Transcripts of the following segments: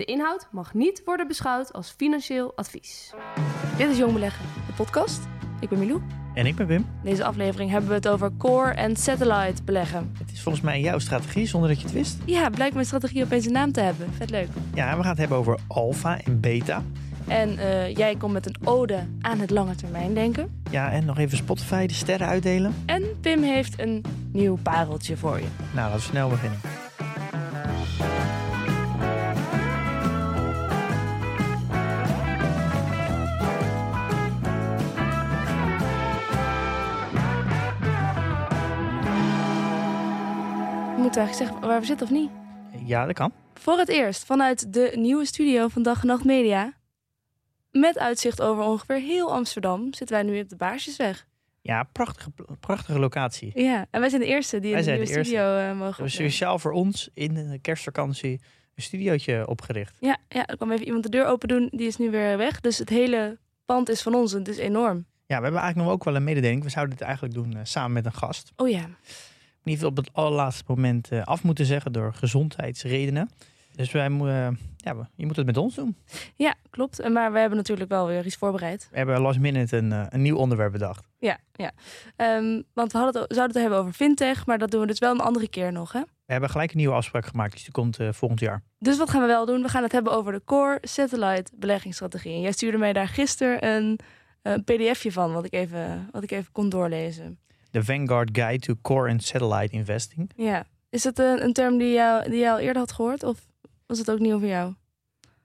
De inhoud mag niet worden beschouwd als financieel advies. Dit is Jong Beleggen, de podcast. Ik ben Milou. En ik ben Wim. In deze aflevering hebben we het over core en satellite beleggen. Het is volgens mij jouw strategie zonder dat je het wist. Ja, blijkt mijn strategie opeens een naam te hebben. Vet leuk. Ja, we gaan het hebben over alfa en beta. En eh, jij komt met een ode aan het lange termijn denken. Ja, en nog even Spotify de sterren uitdelen. En Pim heeft een nieuw pareltje voor je. Nou, laten we snel beginnen. Moeten we eigenlijk zeggen waar we zitten of niet? Ja, dat kan. Voor het eerst vanuit de nieuwe studio van Dag en Nacht Media. Met uitzicht over ongeveer heel Amsterdam zitten wij nu op de Baarsjesweg. Ja, prachtige, prachtige locatie. We Ja, en wij zijn de eerste die in Wij de nieuwe de eerste. studio eh, mogen hebben opnemen. speciaal voor ons in de kerstvakantie een studiootje opgericht. Ja, ja, er kwam even iemand de deur open doen. Die is nu weer weg. Dus het hele pand is van ons en het is enorm. Ja, we hebben eigenlijk nog ook wel een mededeling. We zouden dit eigenlijk doen eh, samen met een gast. Oh ja. Niet op het allerlaatste moment eh, af moeten zeggen door gezondheidsredenen. Dus wij moeten, ja, je moet het met ons doen. Ja, klopt. Maar we hebben natuurlijk wel weer iets voorbereid. We hebben last minute een, eh, een nieuw onderwerp bedacht. Ja, ja. Ehm, want we hadden het, zouden het hebben over fintech, maar dat doen we dus wel een andere keer nog, hè? We hebben gelijk een nieuwe afspraak gemaakt, dus die komt eh, volgend jaar. Dus wat gaan we wel doen? We gaan het hebben over de core satellite beleggingsstrategie. En jij stuurde mij daar gisteren een, een pdfje van, wat ik, even, wat ik even kon doorlezen. De Vanguard Guide to Core and Satellite Investing. Ja. Is het een, een term die, jou, die jij al eerder had gehoord? Of was het ook nieuw voor jou?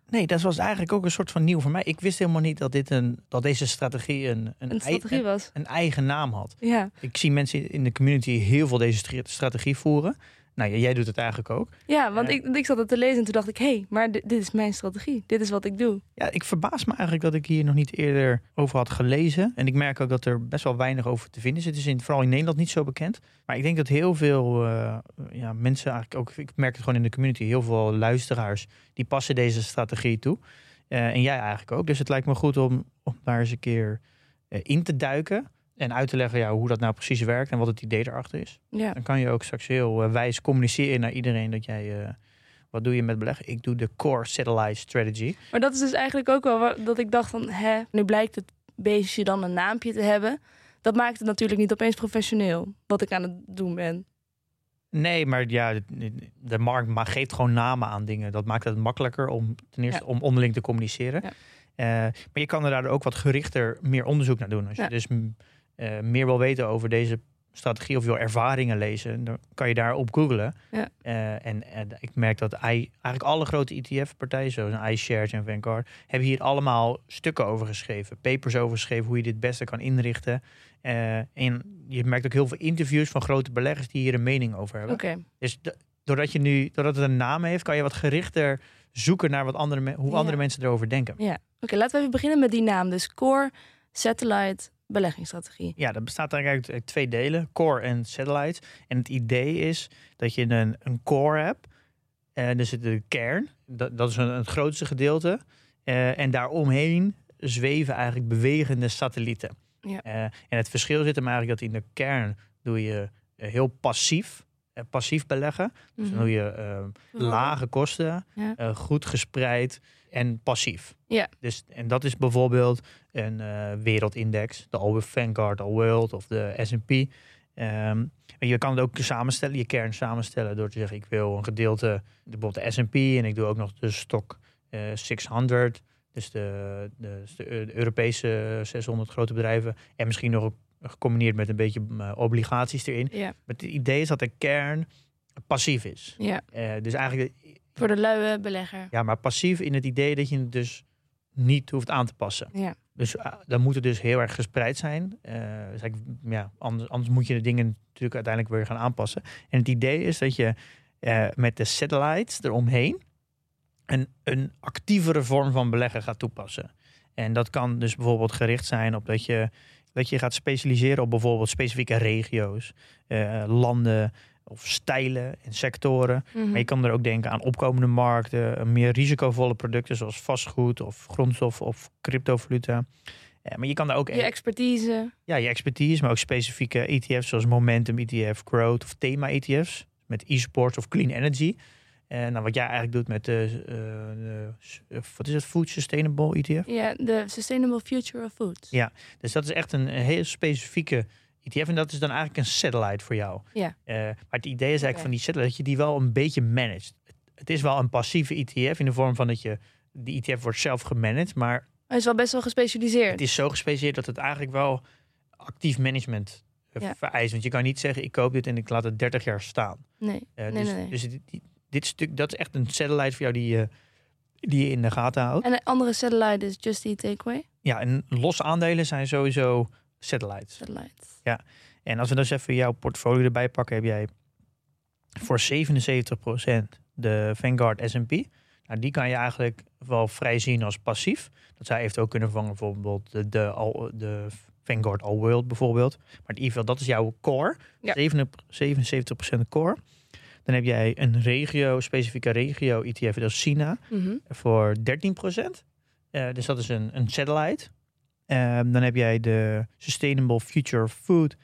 Nee, dat was eigenlijk ook een soort van nieuw voor mij. Ik wist helemaal niet dat, dit een, dat deze strategie een, een, Een ei- strategie was. een eigen naam had. Ja. Ik zie mensen in de community heel veel deze stra- strategie voeren. Nou, jij doet het eigenlijk ook. Ja, want Ja. ik, ik zat het te lezen en toen dacht ik... hé, hey, maar dit, dit is mijn strategie. Dit is wat ik doe. Ja, ik verbaas me eigenlijk dat ik hier nog niet eerder over had gelezen. En ik merk ook dat er best wel weinig over te vinden is. Het is in, vooral in Nederland niet zo bekend. Maar ik denk dat heel veel eh, ja, mensen eigenlijk ook... Ik merk het gewoon in de community. Heel veel luisteraars, die passen deze strategie toe. Eh, en jij eigenlijk ook. Dus het lijkt me goed om, om daar eens een keer eh, in te duiken. En uit te leggen ja, hoe dat nou precies werkt en wat het idee erachter is. Ja. Dan kan je ook straks heel eh, wijs communiceren naar iedereen dat jij... eh, wat doe je met beleggen? Ik doe de Core Satellite Strategy. Maar dat is dus eigenlijk ook wel dat ik dacht van... hè, nu blijkt het beestje dan een naampje te hebben. Dat maakt het natuurlijk niet opeens professioneel. Wat ik aan het doen ben. Nee, maar ja, de, markt ma- geeft gewoon namen aan dingen. Dat maakt het makkelijker om ten eerste Ja. om onderling te communiceren. Ja. Eh, maar je kan er daardoor ook wat gerichter meer onderzoek naar doen. Als je Ja. dus eh, meer wil weten over deze strategie of je wil ervaringen lezen, dan kan je daarop googlen. Ja. Eh, en, en ik merk dat I, eigenlijk alle grote ETF-partijen, zoals iShares en Vanguard, hebben hier allemaal stukken over geschreven, papers over geschreven, hoe je dit het beste kan inrichten. Eh, en je merkt ook heel veel interviews van grote beleggers die hier een mening over hebben. Oké. Dus doordat, je nu, doordat het een naam heeft, kan je wat gerichter zoeken naar wat andere hoe Ja. andere mensen erover denken. Ja. Oké, laten we even beginnen met die naam. Dus core satellite beleggingsstrategie. Ja, dat bestaat eigenlijk uit twee delen, core en satellite. En het idee is dat je een, een core hebt, en er zit de kern, dat, dat is een, het grootste gedeelte. Eh, en daaromheen zweven eigenlijk bewegende satellieten. Ja. Eh, en het verschil zit hem eigenlijk dat in de kern doe je eh, heel passief, passief beleggen. Dus dan doe je eh, lage kosten, Ja. goed gespreid en passief. Ja. Dus, en dat is bijvoorbeeld een eh, wereldindex, de All Vanguard, All World of de S&P. Ehm, en je kan het ook samenstellen, je kern samenstellen door te zeggen ik wil een gedeelte, bijvoorbeeld de S&P en ik doe ook nog de stok eh 600, dus de, de, de Europese 600 grote bedrijven en misschien nog gecombineerd met een beetje eh, obligaties erin. Ja. Maar het idee is dat de kern passief is. ja, Eh, dus eigenlijk, voor de luie belegger. ja, maar passief in het idee dat je het dus niet hoeft aan te passen. Ja. Dus uh, dan moet het dus heel erg gespreid zijn. Eh, dus ja, anders, anders moet je de dingen natuurlijk uiteindelijk weer gaan aanpassen. En het idee is dat je eh, met de satellites eromheen een, een actievere vorm van beleggen gaat toepassen. En dat kan dus bijvoorbeeld gericht zijn op dat je, dat je gaat specialiseren op bijvoorbeeld specifieke regio's, eh, landen of stijlen en sectoren. Mhm. Maar je kan er ook denken aan opkomende markten, meer risicovolle producten zoals vastgoed of grondstof of cryptovaluta. Ja, maar je kan daar ook Je expertise. ja, je expertise, maar ook specifieke ETF's zoals Momentum ETF, Growth of Thema ETF's met e-sports of Clean Energy. En nou, wat jij eigenlijk doet met de, eh, de eh, wat is het, Food Sustainable ETF. Ja, de Sustainable Future of Food. Ja. Dus dat is echt een heel specifieke ETF en dat is dan eigenlijk een satellite voor jou. Ja. Eh, maar het idee is eigenlijk van die satellite dat je die wel een beetje managt. Het is wel een passieve ETF in de vorm van dat je, die ETF wordt zelf gemanaged, maar Hij is wel best wel gespecialiseerd. het is zo gespecialiseerd dat het eigenlijk wel actief management eh, Ja. vereist. Want je kan niet zeggen, ik koop dit en ik laat het 30 jaar staan. Nee, Eh, nee, dus nee, nee. dus dit, dit stuk, dat is echt een satellite voor jou die, je die je in de gaten houdt. En een andere satellite is Just Eat Takeaway. Ja, en losse aandelen zijn sowieso satellites. Satellite. En als we dus even jouw portfolio erbij pakken, heb jij voor 77% de Vanguard S&P. Nou, die kan je eigenlijk wel vrij zien als passief. Dat zou eventueel kunnen vervangen bijvoorbeeld de, de, de Vanguard All World bijvoorbeeld. Maar geval, dat is jouw core. Ja. 77% core. Dan heb jij een regio, specifieke regio ETF, dat is China, Mhm. voor 13%. Eh, dus dat is een, een satellite. Ehm, dan heb jij de Sustainable Future Food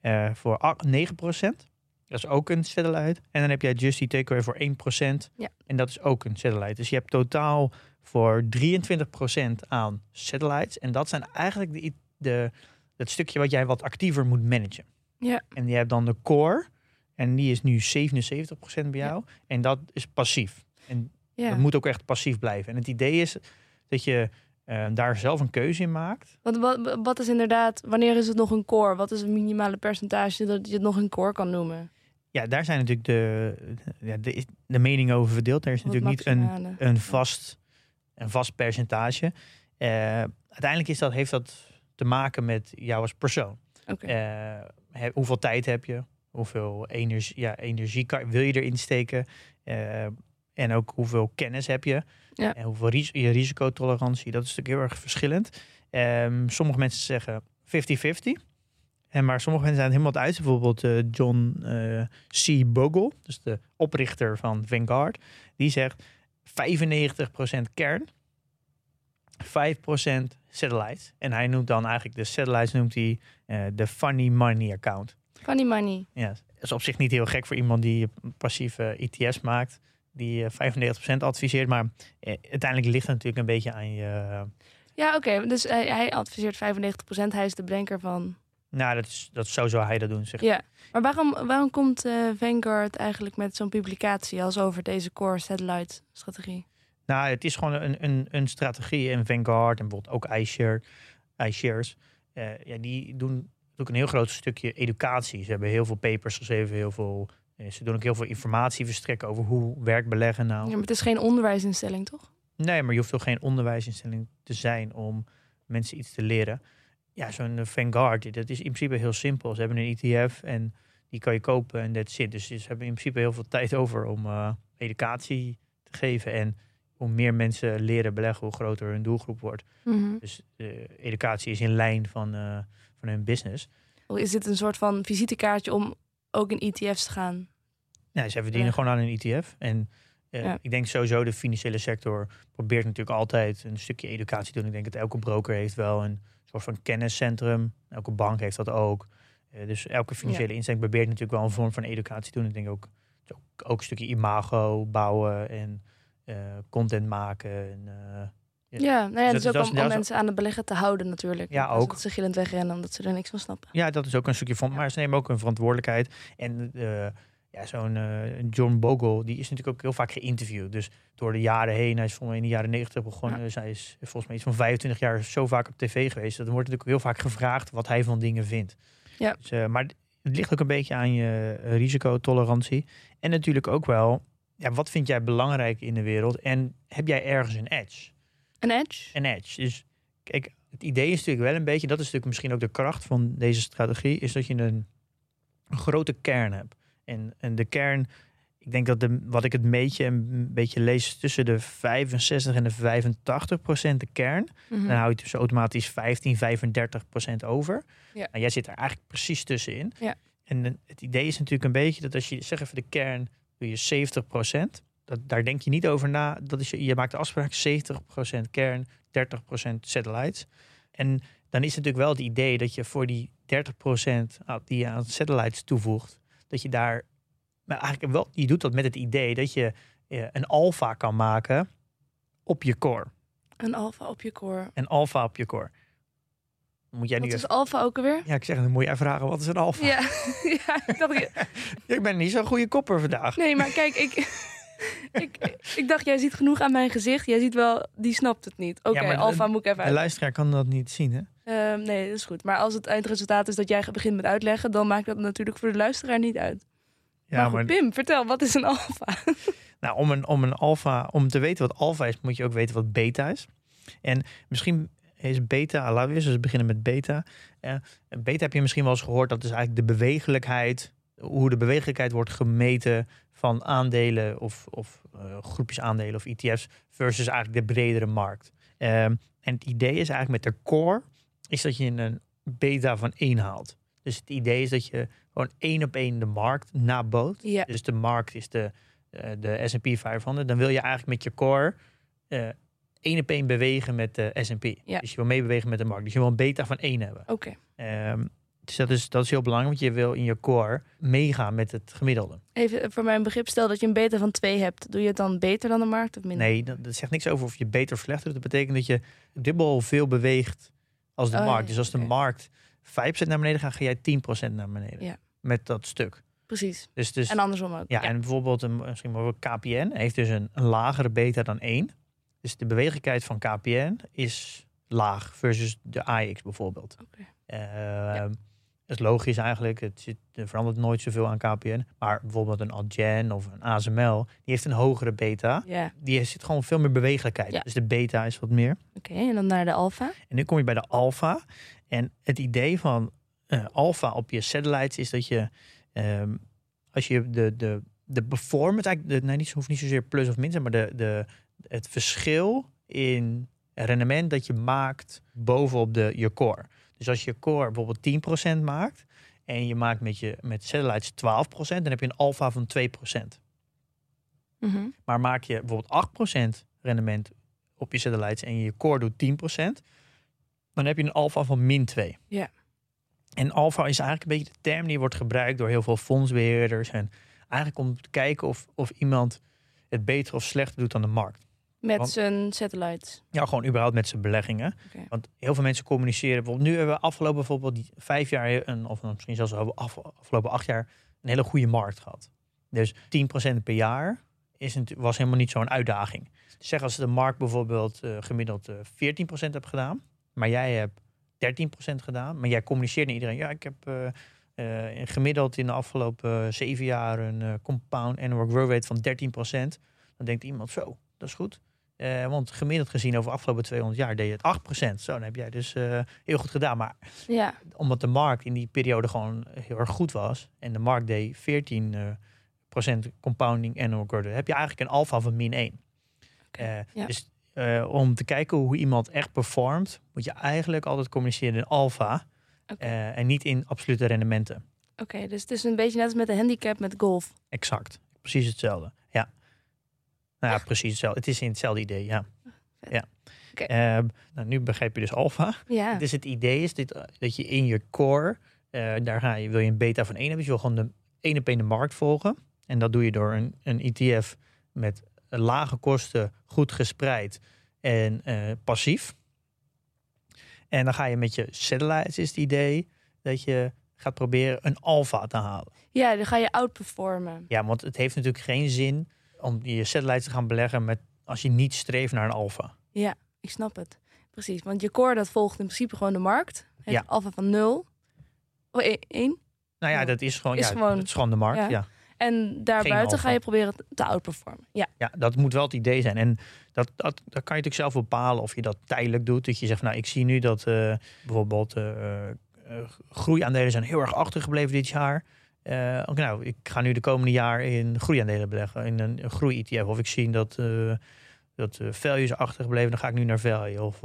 eh, voor ach- 9%. Dat is ook een satellite. En dan heb jij Justy Takeaway voor 1%. Ja. En dat is ook een satellite. Dus je hebt totaal voor 23% aan satellites. En dat zijn eigenlijk de, de, het stukje wat jij wat actiever moet managen. Ja. En je hebt dan de core. En die is nu 77% bij jou. En dat is passief. En Ja. dat moet ook echt passief blijven. En het idee is dat je daar zelf een keuze in maakt. Wat, wat, wat is inderdaad, wanneer is het nog een core? Wat is het minimale percentage dat je het nog een core kan noemen? Ja, daar zijn natuurlijk de, de, de meningen over verdeeld. Er is Wat natuurlijk niet een, een, vast, een vast percentage. Eh, uiteindelijk is dat, heeft dat te maken met jou als persoon. Eh, hoeveel tijd heb je? Hoeveel energie, ja, energie kan, wil je erin steken? Eh, en ook hoeveel kennis heb je? Ja. En hoeveel ris- je risicotolerantie? Dat is natuurlijk heel erg verschillend. Ehm, sommige mensen zeggen 50-50. En maar sommige mensen zijn het helemaal uit. Bijvoorbeeld eh, John eh, C. Bogle, dus de oprichter van Vanguard. Die zegt 95% kern, 5% satellites. En hij noemt dan eigenlijk de satellites noemt hij eh, de funny money account. Funny money. Ja, dat is op zich niet heel gek voor iemand die passieve ETS maakt. Die eh 95% adviseert. Maar eh, uiteindelijk ligt het natuurlijk een beetje aan je... Ja, oké. Dus hij, hij adviseert 95%. Hij is de bedenker van... nou, dat is, dat, zo zou hij dat doen. Zeg. Ja. Maar waarom, waarom komt eh, Vanguard eigenlijk met zo'n publicatie als over deze core satellite strategie? Nou, het is gewoon een, een, een strategie. En Vanguard en bijvoorbeeld ook iShare, iShares. eh, ja, die doen ook een heel groot stukje educatie. Ze hebben heel veel papers geschreven, heel veel... eh, ze doen ook heel veel informatie verstrekken over hoe werkt beleggen nou. Ja, maar het is geen onderwijsinstelling, toch? Nee, maar je hoeft ook geen onderwijsinstelling te zijn om mensen iets te leren. Ja, zo'n eh, Vanguard, dat is in principe heel simpel. Ze hebben een ETF en die kan je kopen en that's it. Dus ze hebben in principe heel veel tijd over om eh, educatie te geven. En hoe meer mensen leren beleggen, hoe groter hun doelgroep wordt. Mhm. Dus educatie is in lijn van, van hun business. Is dit een soort van visitekaartje om ook in ETF's te gaan? Ja, ze verdienen Ja. gewoon aan een ETF. En eh, Ja. ik denk sowieso de financiële sector probeert natuurlijk altijd een stukje educatie te doen. Ik denk dat elke broker heeft wel een soort van kenniscentrum. Elke bank heeft dat ook. Eh, dus elke financiële instelling probeert natuurlijk wel een vorm van educatie te doen. Ik denk ook, ook, ook een stukje imago bouwen en eh, content maken. En, Ja. Ja, nou ja, Dus dat is ook om, mensen aan het beleggen te houden natuurlijk. Ja, ook. Dat ze gillend wegrennen omdat ze er niks van snappen. Ja, dat is ook een stukje van. Maar ze nemen ook een verantwoordelijkheid. En eh, ja, zo'n eh, John Bogle, die is natuurlijk ook heel vaak geïnterviewd. Dus door de jaren heen, hij is volgens mij in de jaren negentig begonnen. Dus hij is volgens mij iets van 25 jaar zo vaak op tv geweest. Dat wordt natuurlijk ook heel vaak gevraagd wat hij van dingen vindt. Ja. Dus, eh, maar het ligt ook een beetje aan je risicotolerantie. En natuurlijk ook wel, ja, wat vind jij belangrijk in de wereld? En heb jij ergens een edge? Een edge? een edge. Dus kijk, het idee is natuurlijk wel een beetje, dat is natuurlijk misschien ook de kracht van deze strategie, is dat je een, een grote kern hebt. En, en de kern ik denk dat de, wat ik het beetje een beetje lees tussen de 65 en de 85 procent de kern. Mhm. Dan hou je dus automatisch 15, 35 procent over. Ja. En jij zit er eigenlijk precies tussenin. Ja. En het idee is natuurlijk een beetje dat als je, zeg even de kern, doe je 70 procent. Dat, daar denk je niet over na. Dat is, je je maakt de afspraak 70 procent kern, 30 procent satellites. En dan is het natuurlijk wel het idee dat je voor die 30 procent die je aan satellites toevoegt, dat je daar, maar eigenlijk wel, je doet dat met het idee dat je eh, een alfa kan maken op je core. Een alfa op je core. Een alfa op je core. Moet jij nu Wat is even... alfa ook alweer? Ja, ik zeg, dan moet je even vragen, wat is een alfa? Ja, ja ik dacht... Ik ben niet zo'n goede kopper vandaag. Nee, maar kijk, ik, ik, ik dacht, jij ziet genoeg aan mijn gezicht. Jij ziet wel, die snapt het niet. Oké, de- alfa moet ik even De uit. luisteraar kan dat niet zien, hè? Ehm, nee, dat is goed. Maar als het eindresultaat is dat jij begint met uitleggen, dan maakt dat natuurlijk voor de luisteraar niet uit. Ja, maar goed, Pim, vertel, wat is een alfa? Nou, om een, om een alfa, om te weten wat alfa is, moet je ook weten wat beta is. En misschien is beta, laten we eerst eens beginnen met beta. Eh, beta heb je misschien wel eens gehoord, dat is eigenlijk de bewegelijkheid, hoe de bewegelijkheid wordt gemeten van aandelen of, of eh, groepjes aandelen of ETF's versus eigenlijk de bredere markt. Ehm, en het idee is eigenlijk met de core, is dat je een beta van 1 haalt. Dus het idee is dat je gewoon één op één de markt naboot. Ja, Dus de markt is de, eh, de S&P 500. Dan wil je eigenlijk met je core eh één op één bewegen met de S&P. Ja. Dus je wil meebewegen met de markt. Dus je wil een beta van 1 hebben. oké. Ehm, dus dat is, dat is heel belangrijk, want je wil in je core meegaan met het gemiddelde. Even voor mijn begrip, stel dat je een beta van 2 hebt. Doe je het dan beter dan de markt of minder? Nee, dat, dat zegt niks over of je beter of slechter doet. Dat betekent dat je dubbel veel beweegt als de Oh, markt. ja, Dus als de markt 5% naar beneden gaat, ga jij 10% naar beneden. Ja. Met dat stuk. Precies. Dus, dus En andersom ook. Ja, en bijvoorbeeld een, misschien wel KPN heeft dus een, een lagere beta dan 1. Dus de bewegelijkheid van KPN is laag versus de AX bijvoorbeeld. Oké. Ehm, Dat is logisch eigenlijk. Het zit, er verandert nooit zoveel aan KPN. Maar bijvoorbeeld een Adyen of een ASML, die heeft een hogere beta. Ja, Die zit gewoon veel meer bewegelijkheid. Ja. Dus de beta is wat meer. oké. En dan naar de alfa. En nu kom je bij de alpha. En het idee van eh alpha op je satellites is dat je, ehm, als je de, de, de performance, eigenlijk, de, nee, niet, hoeft niet zozeer plus of min, zijn, maar de, de, het verschil in rendement dat je maakt bovenop de, je core. Dus als je core bijvoorbeeld 10% maakt en je maakt met, je, met satellites 12%, dan heb je een alpha van 2%. Mhm. Maar maak je bijvoorbeeld 8% rendement op je satellites en je core doet 10%, dan heb je een alpha van min 2. Ja. En alpha is eigenlijk een beetje de term die wordt gebruikt door heel veel fondsbeheerders. En eigenlijk om te kijken of, of iemand het beter of slechter doet dan de markt. Met Want- zijn satellites. Ja, gewoon überhaupt met zijn beleggingen. Want heel veel mensen communiceren. Bijvoorbeeld nu hebben we afgelopen bijvoorbeeld die vijf jaar, een, of misschien zelfs af, afgelopen acht jaar, een hele goede markt gehad. Dus 10% per jaar is het, was helemaal niet zo'n uitdaging. Zeg als de markt bijvoorbeeld eh, gemiddeld eh 14% hebt gedaan, maar jij hebt 13% gedaan, maar jij communiceert naar iedereen. Ja, ik heb eh, gemiddeld in de afgelopen zeven jaar een compound annual growth rate van 13%. Dan denkt iemand zo, dat is goed. Eh, want gemiddeld gezien over de afgelopen 200 jaar deed je het 8%. Zo, dan heb jij dus eh, heel goed gedaan. Maar Ja, omdat de markt in die periode gewoon heel erg goed was. En de markt deed 14% eh, procent compounding annual growth. Heb je eigenlijk een alfa van min 1. Oké, Eh, ja. Dus om te kijken hoe iemand echt performt, moet je eigenlijk altijd communiceren in alfa. En niet in absolute rendementen. oké. dus het is een beetje net als met de handicap met golf. Exact. Precies hetzelfde. Nou ja, precies hetzelfde. Het is in hetzelfde idee, ja. Ja. Ehm, nou, nu begrijp je dus alfa. Ja, Dus het idee is dit, dat je in je core, eh, daar ga je, wil je een beta van 1 hebben. Dus je wil gewoon de één op één de markt volgen. En dat doe je door een, een ETF met lage kosten, goed gespreid en eh, passief. En dan ga je met je satellites, is het idee, dat je gaat proberen een alfa te halen. ja dan ga je outperformen. Ja, want het heeft natuurlijk geen zin om je satellites te gaan beleggen met, als je niet streeft naar een alfa. Ik snap het. Precies, want je core dat volgt in principe gewoon de markt. Heeft Ja. alpha van 0. Oh, 1. Nou ja, Ja. dat is gewoon, Is ja, gewoon- het is gewoon de markt. Ja. ja. En daarbuiten ga je proberen te- te outperformen. Ja, Ja, dat moet wel het idee zijn. En dat, dat, dat kan je natuurlijk zelf bepalen of je dat tijdelijk doet. Dat je zegt, nou, ik zie nu dat eh, bijvoorbeeld eh, eh, groeiaandelen zijn heel erg achtergebleven dit jaar. Eh, oké, nou, ik ga nu de komende jaar in groeiaandelen beleggen, in een, een groei-ETF. Of ik zie dat, uh, dat uh, value is achtergebleven, dan ga ik nu naar value. Of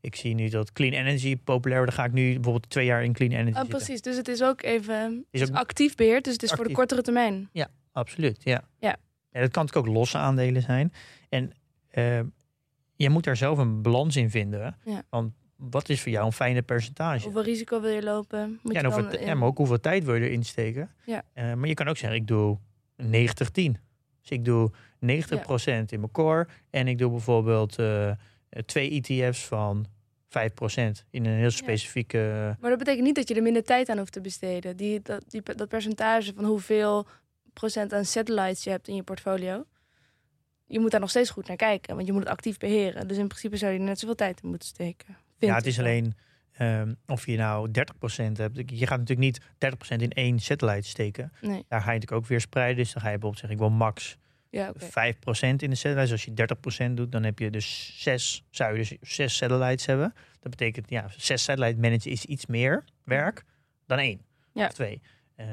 ik zie nu dat clean energy populair wordt, dan ga ik nu bijvoorbeeld twee jaar in clean energy oh, Precies, dus het is ook even is ook actief beheerd, dus het is voor de kortere termijn. Ja, absoluut, ja. Ja. En dat kan natuurlijk ook losse aandelen zijn. En je moet daar zelf een balans in vinden. Ja. Want wat is voor jou een fijne percentage? Hoeveel risico wil je lopen? Moet ja, dan in... maar ook hoeveel tijd wil je erin steken? Ja. Uh, maar je kan ook zeggen, ik doe 90-10. Dus ik doe 90% in mijn core. En ik doe bijvoorbeeld uh, twee ETF's van 5% in een heel specifieke... Ja. Maar dat betekent niet dat je er minder tijd aan hoeft te besteden. Die, dat, die, dat percentage van hoeveel procent aan satellites je hebt in je portfolio je moet daar nog steeds goed naar kijken, want je moet het actief beheren. Dus in principe zou je er net zoveel tijd in moeten steken. Ja, het is alleen um, of je nou 30% hebt. Je gaat natuurlijk niet 30% in één satellite steken. Nee. Daar ga je natuurlijk ook weer spreiden. Dus dan ga je bijvoorbeeld zeggen, ik wil max ja, okay. 5% in de satellite. Dus als je 30% doet, dan heb je dus 6, zou je dus 6 satellites hebben. Dat betekent, ja, 6 satellite managen is iets meer werk dan één ja. of twee. Uh,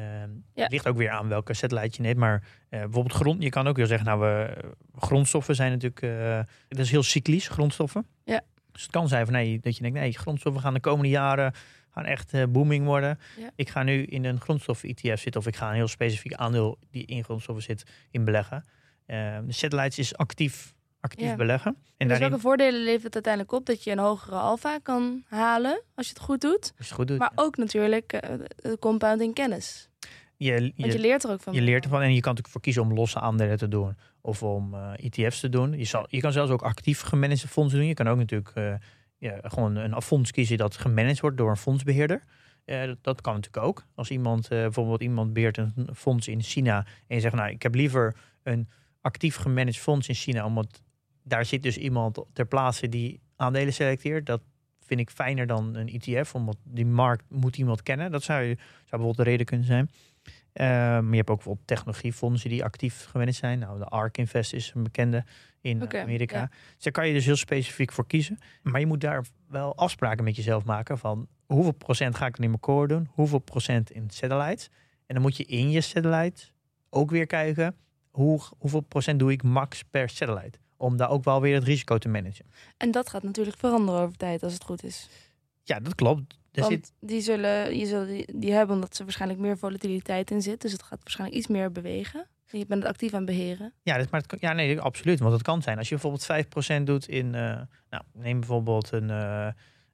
ja. Ligt ook weer aan welke satellite je neemt. Maar uh, bijvoorbeeld grond, je kan ook weer zeggen, nou, we, grondstoffen zijn natuurlijk, uh, dat is heel cyclisch, grondstoffen. Ja. Dus het kan zijn van, nee, dat je denkt, nee, grondstoffen gaan de komende jaren gaan echt uh, booming worden. Ja. Ik ga nu in een grondstoffen-ETF zitten of ik ga een heel specifiek aandeel die in grondstoffen zit in beleggen. Ehm, de satellites is actief actief Ja. beleggen. En dus daarin, welke voordelen levert het uiteindelijk op dat je een hogere alfa kan halen als je het goed doet? als je het goed doet, Maar ook natuurlijk eh, de compounding kennis. Je, Want je je, leert er ook van. je leert ervan en je kan natuurlijk voor kiezen om losse aandelen te doen of om eh, ETF's te doen. Je, zal, je kan zelfs ook actief gemanagde fondsen doen. Je kan ook natuurlijk eh, ja, gewoon een fonds kiezen dat gemanaged wordt door een fondsbeheerder. Eh, dat, dat kan natuurlijk ook. Als iemand bijvoorbeeld iemand beheert een fonds in China en je zegt, nou, ik heb liever een actief gemanaged fonds in China, omdat daar zit dus iemand ter plaatse die aandelen selecteert. Dat vind ik fijner dan een ETF, omdat die markt moet iemand kennen. Dat zou, zou bijvoorbeeld de reden kunnen zijn. Maar je hebt ook bijvoorbeeld technologiefondsen die actief gemanaged zijn. Nou, de ARK Invest is een bekende in Amerika. ja. Dus daar kan je dus heel specifiek voor kiezen. Maar je moet daar wel afspraken met jezelf maken van hoeveel procent ga ik dan in mijn core doen, hoeveel procent in satellites. En dan moet je in je satellites ook weer kijken hoe, hoeveel procent doe ik max per satellite. Om daar ook wel weer het risico te managen. En dat gaat natuurlijk veranderen over tijd als het goed is. Ja, dat klopt. Want zit, die zullen, je zullen die, die hebben omdat er waarschijnlijk meer volatiliteit in zit. Dus het gaat waarschijnlijk iets meer bewegen. En je bent het actief aan het beheren. ja, dat, maar het ja, nee, absoluut. Want het kan zijn. Als je bijvoorbeeld 5% doet in, eh, nou, neem bijvoorbeeld een, eh,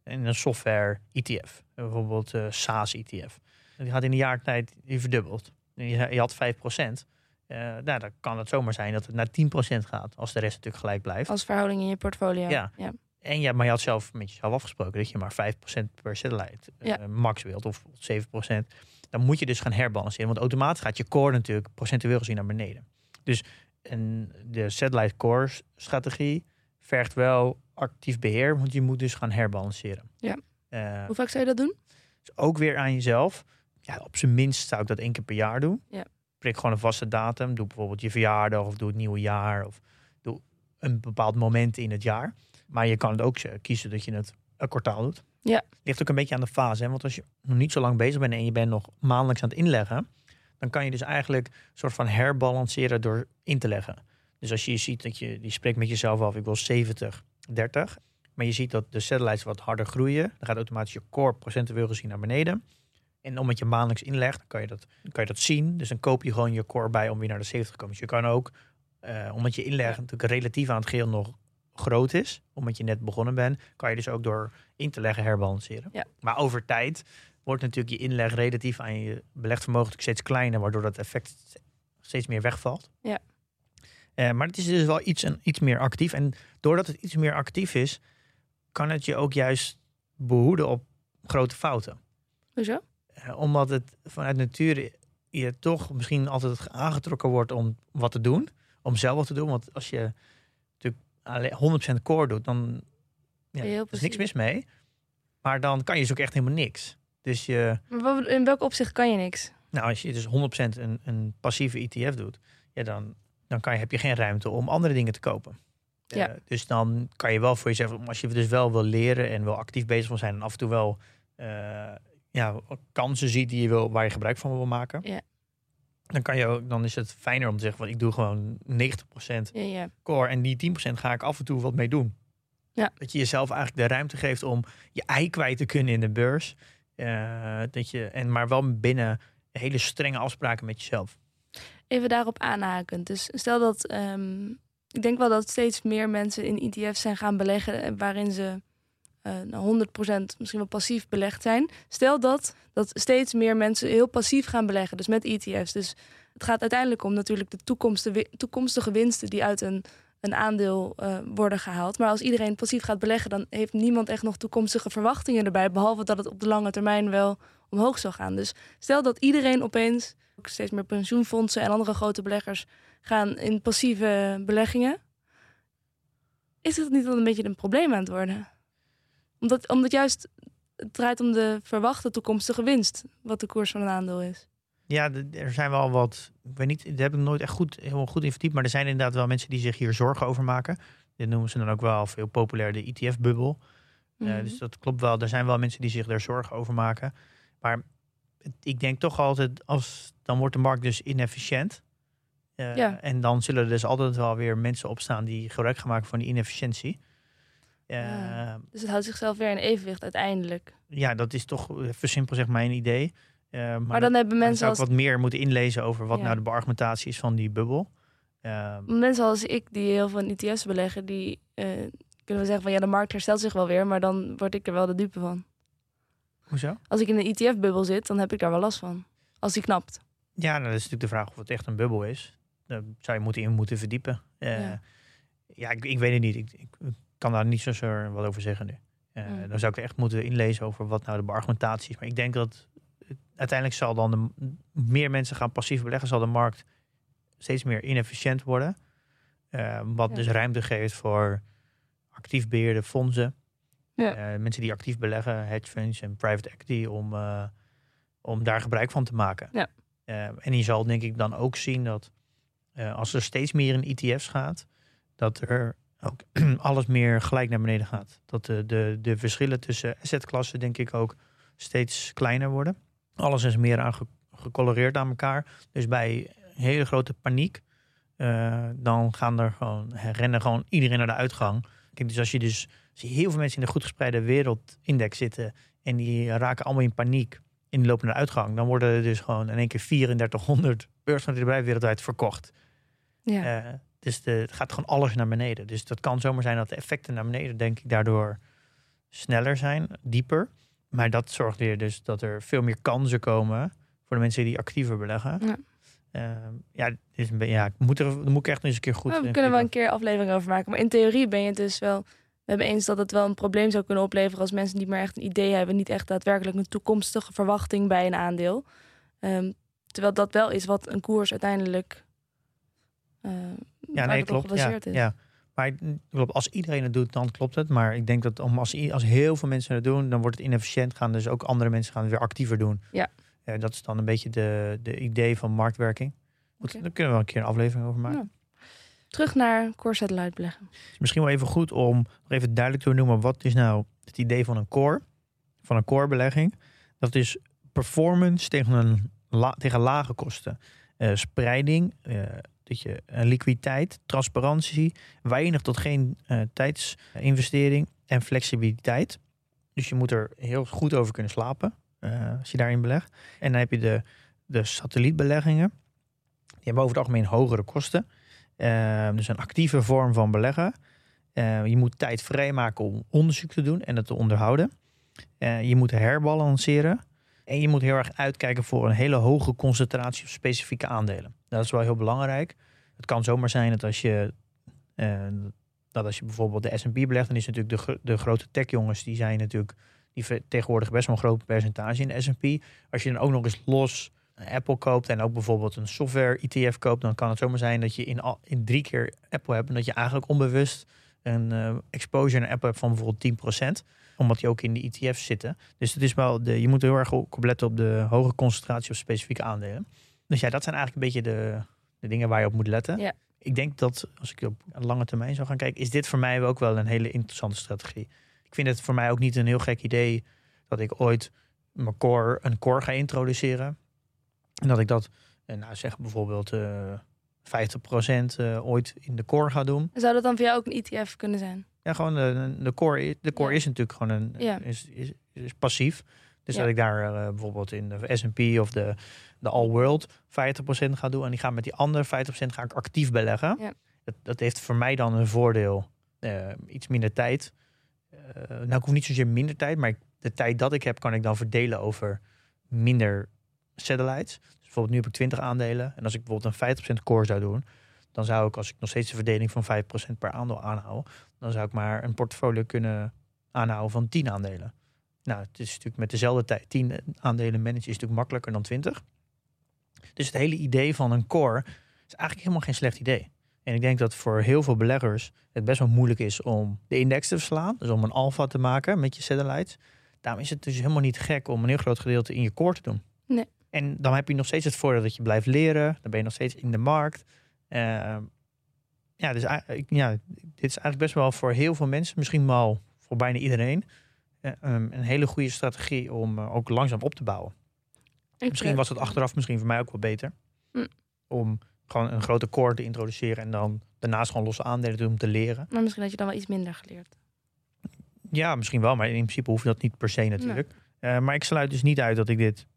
in een software ETF. Bijvoorbeeld eh SaaS ETF. Die gaat in een jaar tijd, die verdubbelt. Je, je had 5%. eh nou, dan kan het zomaar zijn dat het naar 10% gaat. Als de rest natuurlijk gelijk blijft. Als verhouding in je portfolio. Ja. ja. En ja, maar je had zelf met jezelf afgesproken dat je maar 5% per satellite eh, max wilt, of 7%. Dan moet je dus gaan herbalanceren. Want automatisch gaat je core natuurlijk procentueel gezien naar beneden. Dus en de satellite core strategie vergt wel actief beheer, want je moet dus gaan herbalanceren. Ja. Eh, Hoe vaak zou je dat doen? dus ook weer aan jezelf. Ja, op zijn minst zou ik dat één keer per jaar doen. Ja. Prik gewoon een vaste datum. Doe bijvoorbeeld je verjaardag of doe het nieuwe jaar. Of doe een bepaald moment in het jaar. Maar je kan het ook eh, kiezen dat je het een kwartaal doet. Ja. Ligt ook een beetje aan de fase. Hè? Want als je nog niet zo lang bezig bent en je bent nog maandelijks aan het inleggen. Dan kan je dus eigenlijk een soort van herbalanceren door in te leggen. Dus als je ziet dat je, die spreekt met jezelf af, ik wil 70, 30. Maar je ziet dat de satellites wat harder groeien. Dan gaat automatisch je core procentueel gezien naar beneden. En omdat je maandelijks inlegt, dan kan je, dat, kan je dat zien. Dus dan koop je gewoon je core bij om weer naar de 70 te komen. Dus je kan ook, eh, omdat je inleg natuurlijk relatief aan het geheel nog groot is, omdat je net begonnen bent, kan je dus ook door in te leggen herbalanceren. Ja. Maar over tijd wordt natuurlijk je inleg relatief aan je belegd vermogen steeds kleiner, waardoor dat effect steeds meer wegvalt. Ja. Eh, maar het is dus wel iets, een, iets meer actief. En doordat het iets meer actief is, kan het je ook juist behoeden op grote fouten. Hoezo? Eh, omdat het vanuit nature je toch misschien altijd aangetrokken wordt om wat te doen. Om zelf wat te doen. Want als je alleen 100% core doet, dan ja, er is niks mis mee. Maar dan kan je dus ook echt helemaal niks. Dus je, Maar in welk opzicht kan je niks? nou, als je dus 100% een, een passieve ETF doet, ja, dan, dan kan je, heb je geen ruimte om andere dingen te kopen. Ja. Eh, dus dan kan je wel voor jezelf, als je dus wel wil leren en wel actief bezig wil zijn en af en toe wel eh, ja, kansen ziet die je wil, waar je gebruik van wil maken, Ja. Dan, kan je ook, dan is het fijner om te zeggen, ik doe gewoon 90% Ja, ja. core en die 10% ga ik af en toe wat mee doen. Ja. Dat je jezelf eigenlijk de ruimte geeft om je ei kwijt te kunnen in de beurs. Eh, dat je, en maar wel binnen hele strenge afspraken met jezelf. Even daarop aanhakend. Dus stel dat. ehm, ik denk wel dat steeds meer mensen in ETF's zijn gaan beleggen. eh, waarin ze eh, nou, 100% misschien wel passief belegd zijn. Stel dat, dat steeds meer mensen heel passief gaan beleggen. Dus met ETF's. Dus het gaat uiteindelijk om natuurlijk de toekomstige, toekomstige winsten die uit een, een aandeel eh, worden gehaald. Maar als iedereen passief gaat beleggen, dan heeft niemand echt nog toekomstige verwachtingen erbij. Behalve dat het op de lange termijn wel omhoog zal gaan. Dus stel dat iedereen opeens, ook steeds meer pensioenfondsen en andere grote beleggers, gaan in passieve beleggingen. Is het niet dan een beetje een probleem aan het worden? Omdat, omdat juist het draait om de verwachte toekomstige winst, wat de koers van een aandeel is. Ja, er zijn wel wat. Ik weet niet, daar heb ik nooit echt goed, helemaal goed in verdiept. Maar er zijn inderdaad wel mensen die zich hier zorgen over maken. Dit noemen ze dan ook wel veel populair de ETF-bubbel. Eh, Mhm. dus dat klopt wel. Er zijn wel mensen die zich daar zorgen over maken. Maar ik denk toch altijd, als, dan wordt de markt dus inefficiënt. Eh, Ja. En dan zullen er dus altijd wel weer mensen opstaan die gebruik gaan maken van die inefficiëntie. Eh, Ja. Dus het houdt zichzelf weer in evenwicht uiteindelijk. ja, dat is toch even simpel zeg mijn idee. Eh, maar Maar, dat- dan hebben dan mensen zou als, ik wat meer moeten inlezen over wat Ja. nou de beargumentatie is van die bubbel. Eh, mensen als ik die heel veel in ETF's beleggen, die eh, kunnen we zeggen van ja, de markt herstelt zich wel weer, maar dan word ik er wel de dupe van. hoezo? Als ik in een ETF-bubbel zit, dan heb ik daar wel last van. Als die knapt. Ja, nou, dat is natuurlijk de vraag of het echt een bubbel is. Daar zou je moeten in moeten verdiepen. Eh, Ja. ja, ik, ik weet het niet. Ik, ik kan daar niet zozeer wat over zeggen nu. Eh, Mm. Dan zou ik echt moeten inlezen over wat nou de argumentatie is. Maar ik denk dat uiteindelijk zal dan de, meer mensen gaan passief beleggen, zal de markt steeds meer inefficiënt worden. Eh, wat Ja. dus ruimte geeft voor actief beheerde fondsen. Ja. Eh, mensen die actief beleggen, hedge funds en private equity, om, om daar gebruik van te maken. Ja. En je zal denk ik dan ook zien dat als er steeds meer in ETF's gaat, dat er ook alles meer gelijk naar beneden gaat. Dat de, de, de verschillen tussen assetklassen denk ik ook steeds kleiner worden. Alles is meer aan ge- gecoloreerd aan elkaar. Dus bij hele grote paniek, eh, dan gaan er gewoon, rennen gewoon iedereen naar de uitgang. Kijk, dus als je dus als je heel veel mensen in de goed gespreide wereldindex zitten en die raken allemaal in paniek en die lopen naar de uitgang, dan worden er dus gewoon in één keer 3400 beursnoterde wereldwijd verkocht. Ja. Eh, dus de, het gaat gewoon alles naar beneden. Dus dat kan zomaar zijn dat de effecten naar beneden, denk ik, daardoor sneller zijn, dieper. Maar dat zorgt weer dus dat er veel meer kansen komen voor de mensen die actiever beleggen. Ja. Ehm, ja, dit is een beetje, ja, ik moet er, dan moet ik echt eens een keer goed. Maar we kunnen wel een keer aflevering over maken. Maar in theorie ben je het dus wel. We hebben eens dat het wel een probleem zou kunnen opleveren als mensen niet meer echt een idee hebben, niet echt daadwerkelijk een toekomstige verwachting bij een aandeel. Ehm, terwijl dat wel is wat een koers uiteindelijk. Eh Ja, nee, klopt. Ja, is. ja. Maar klopt, als iedereen het doet, dan klopt het. Maar ik denk dat om als, als heel veel mensen het doen, dan wordt het inefficiënt. Gaan dus ook andere mensen gaan het weer actiever doen. Ja. Eh, dat is dan een beetje de, de idee van marktwerking. Goed. Daar kunnen we wel een keer een aflevering over maken. Ja. Terug naar core satellite beleggen. Het is misschien wel even goed om nog even duidelijk te benoemen. Wat is nou het idee van een core? Van een core belegging. Dat is performance tegen, een la- tegen lage kosten. Eh, spreiding, eh, dat je eh, liquiditeit, transparantie, weinig tot geen eh, tijdsinvestering en flexibiliteit. Dus je moet er heel goed over kunnen slapen eh, als je daarin belegt. En dan heb je de, de satellietbeleggingen. Die hebben over het algemeen hogere kosten. Eh, dus een actieve vorm van beleggen. Eh, je moet tijd vrijmaken om onderzoek te doen en het te onderhouden. Je moet herbalanceren. En je moet heel erg uitkijken voor een hele hoge concentratie op specifieke aandelen. Dat is wel heel belangrijk. Het kan zomaar zijn dat als je, eh, dat als je bijvoorbeeld de S&P belegt, dan is natuurlijk de, de grote techjongens, die zijn natuurlijk, die vertegenwoordigen best wel een groot percentage in de S&P. Als je dan ook nog eens los een Apple koopt en ook bijvoorbeeld een software ETF koopt, dan kan het zomaar zijn dat je in, al, in drie keer Apple hebt en dat je eigenlijk onbewust een eh, exposure naar Apple hebt van bijvoorbeeld 10%, omdat die ook in de ETF's zitten. Dus het is wel de, je moet heel erg op letten op de hoge concentratie op specifieke aandelen. Dus ja, dat zijn eigenlijk een beetje de, de dingen waar je op moet letten. Ja. Ik denk dat als ik op een lange termijn zou gaan kijken, is dit voor mij ook wel een hele interessante strategie. Ik vind het voor mij ook niet een heel gek idee dat ik ooit mijn core, een core ga introduceren. En dat ik dat En nou zeg bijvoorbeeld eh 50% eh, ooit in de core gaat doen. Zou dat dan voor jou ook een ETF kunnen zijn? Ja, gewoon de, de core, de core Ja. is natuurlijk gewoon een Ja. is, is, is passief. Dus Ja. dat ik daar eh, bijvoorbeeld in de S&P of de, de All World 50% ga doen en die ga met die andere 50% ga ik actief beleggen. Ja. Dat, dat heeft voor mij dan een voordeel. Eh, iets minder tijd. Eh, nou, ik hoef niet zozeer minder tijd, maar de tijd dat ik heb kan ik dan verdelen over minder satellites. Dus bijvoorbeeld nu heb ik 20 aandelen en als ik bijvoorbeeld een 50% core zou doen, dan zou ik als ik nog steeds de verdeling van 5% per aandeel aanhoud, dan zou ik maar een portfolio kunnen aanhouden van 10 aandelen. Nou, het is natuurlijk met dezelfde tijd 10 aandelen managen is natuurlijk makkelijker dan 20. Dus het hele idee van een core is eigenlijk helemaal geen slecht idee. En ik denk dat voor heel veel beleggers het best wel moeilijk is om de index te verslaan. Dus om een alpha te maken met je satellites. Daarom is het dus helemaal niet gek om een heel groot gedeelte in je core te doen. Nee. En dan heb je nog steeds het voordeel dat je blijft leren. Dan ben je nog steeds in de markt. Eh, ja, dus ja, dit is eigenlijk best wel voor heel veel mensen, misschien wel voor bijna iedereen, een hele goede strategie om eh, ook langzaam op te bouwen. Ik, Misschien eh, was het achteraf misschien voor mij ook wel beter. Hm. Om gewoon een grote core te introduceren en dan daarnaast gewoon losse aandelen te doen om te leren. Maar misschien had je dan wel iets minder geleerd. Ja, misschien wel, maar in principe hoeft dat niet per se natuurlijk. Eh, maar ik sluit dus niet uit dat ik dit,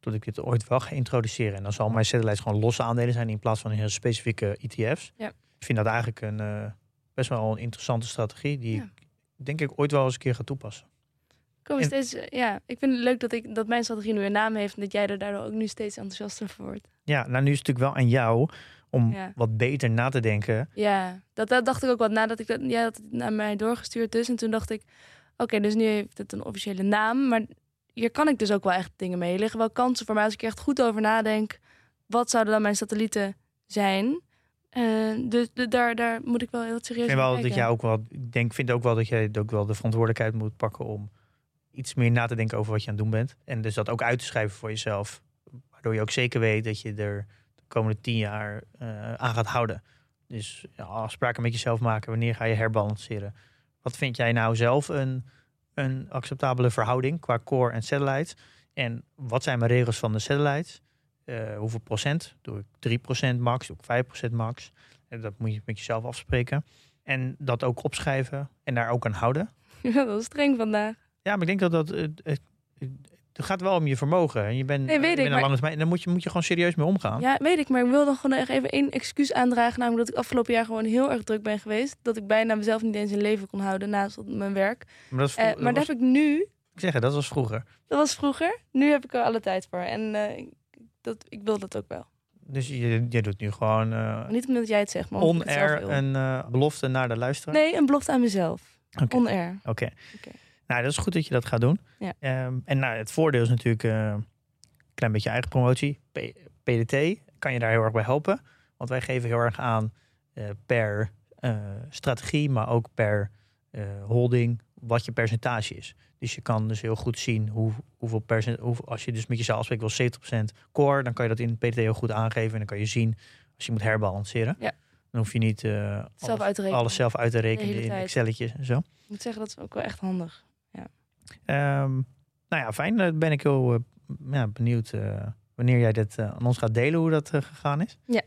dat ik dit ooit wel ga introduceren. En dan zal mijn satellites gewoon losse aandelen zijn in plaats van heel specifieke ETF's. Ja. Ik vind dat eigenlijk een eh, best wel een interessante strategie die Ja. ik denk ik ooit wel eens een keer ga toepassen. Kom En- steeds, eh, ja, ik vind het leuk dat, ik, dat mijn strategie nu een naam heeft en dat jij er daardoor ook nu steeds enthousiaster voor wordt. Ja, nou nu is het natuurlijk wel aan jou om Ja. wat beter na te denken. Ja, dat, dat dacht ik ook wat nadat ik dat, jij had het naar mij doorgestuurd dus. En toen dacht ik, oké, dus nu heeft het een officiële naam, maar hier kan ik dus ook wel echt dingen mee. Er liggen wel kansen voor mij als ik er echt goed over nadenk. Wat zouden dan mijn satellieten zijn? Eh, dus de, daar, daar moet ik wel heel serieus Ik vind wel dat jij ook wel, ik denk, vind ook wel dat jij ook wel de verantwoordelijkheid moet pakken om iets meer na te denken over wat je aan het doen bent. En dus dat ook uit te schrijven voor jezelf. Waardoor je ook zeker weet dat je er de komende tien jaar eh, aan gaat houden. Dus ja, afspraken met jezelf maken. Wanneer ga je herbalanceren? Wat vind jij nou zelf een, een acceptabele verhouding qua core en satellites? En wat zijn mijn regels van de satellites? Eh, hoeveel procent? Doe ik 3% max? Doe ik 5% max? En dat moet je met jezelf afspreken. En dat ook opschrijven en daar ook aan houden. Ja, dat is streng vandaag. Ja, maar ik denk dat dat. Het, het, het gaat wel om je vermogen. En je bent, Nee, weet ik, maar- lange termijn. En daar moet je, moet je gewoon serieus mee omgaan. Ja, weet ik, maar ik wil dan gewoon echt even één excuus aandragen. Namelijk dat ik afgelopen jaar gewoon heel erg druk ben geweest. Dat ik bijna mezelf niet eens in leven kon houden naast mijn werk. Maar, dat, is vro- maar dat heb ik nu ik zeg dat was vroeger. Dat was vroeger. Nu heb ik er alle tijd voor. En eh, dat, ik wil dat ook wel. Dus je, je doet nu gewoon eh Niet omdat jij het zegt, maar on-air een belofte naar de luisteraar. Nee, een belofte aan mezelf. Oké. On-air. Oké. Oké. Nou, dat is goed dat je dat gaat doen. Ja. Ehm, en nou, het voordeel is natuurlijk eh, een klein beetje eigen promotie. P- PDT kan je daar heel erg bij helpen. Want wij geven heel erg aan eh, per eh, strategie, maar ook per holding, wat je percentage is. Dus je kan dus heel goed zien hoe, hoeveel percent, hoe, als je dus met jezelf afspreekt, wel 70% core, dan kan je dat in PDT heel goed aangeven. En dan kan je zien als je moet herbalanceren. Ja. Dan hoef je niet Zelf alles, alles zelf uit te rekenen in. Excelletjes en zo. Ik moet zeggen, dat is ook wel echt handig. Ehm, nou ja, fijn. Dan ben ik heel eh, ja, benieuwd eh, wanneer jij dit eh, aan ons gaat delen, hoe dat eh, gegaan is. Ja.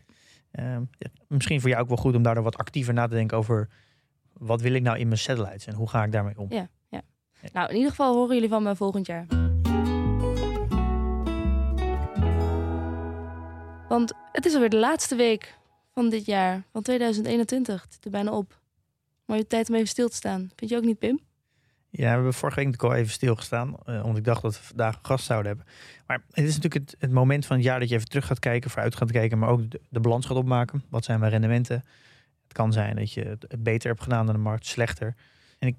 Ehm, ja, misschien voor jou ook wel goed om daardoor wat actiever na te denken over wat wil ik nou in mijn satellites en hoe ga ik daarmee om. Ja. Nou, in ieder geval horen jullie van me volgend jaar. Want het is alweer de laatste week van dit jaar, van 2021. Het zit er bijna op. Mooie tijd om even stil te staan. Vind je ook niet, Pim? Ja, we hebben vorige week natuurlijk al even stilgestaan, eh omdat ik dacht dat we vandaag een gast zouden hebben. Maar het is natuurlijk het, het moment van het jaar dat je even terug gaat kijken, vooruit gaat kijken, maar ook de, de balans gaat opmaken. Wat zijn mijn rendementen? Het kan zijn dat je het beter hebt gedaan dan de markt, slechter. En ik,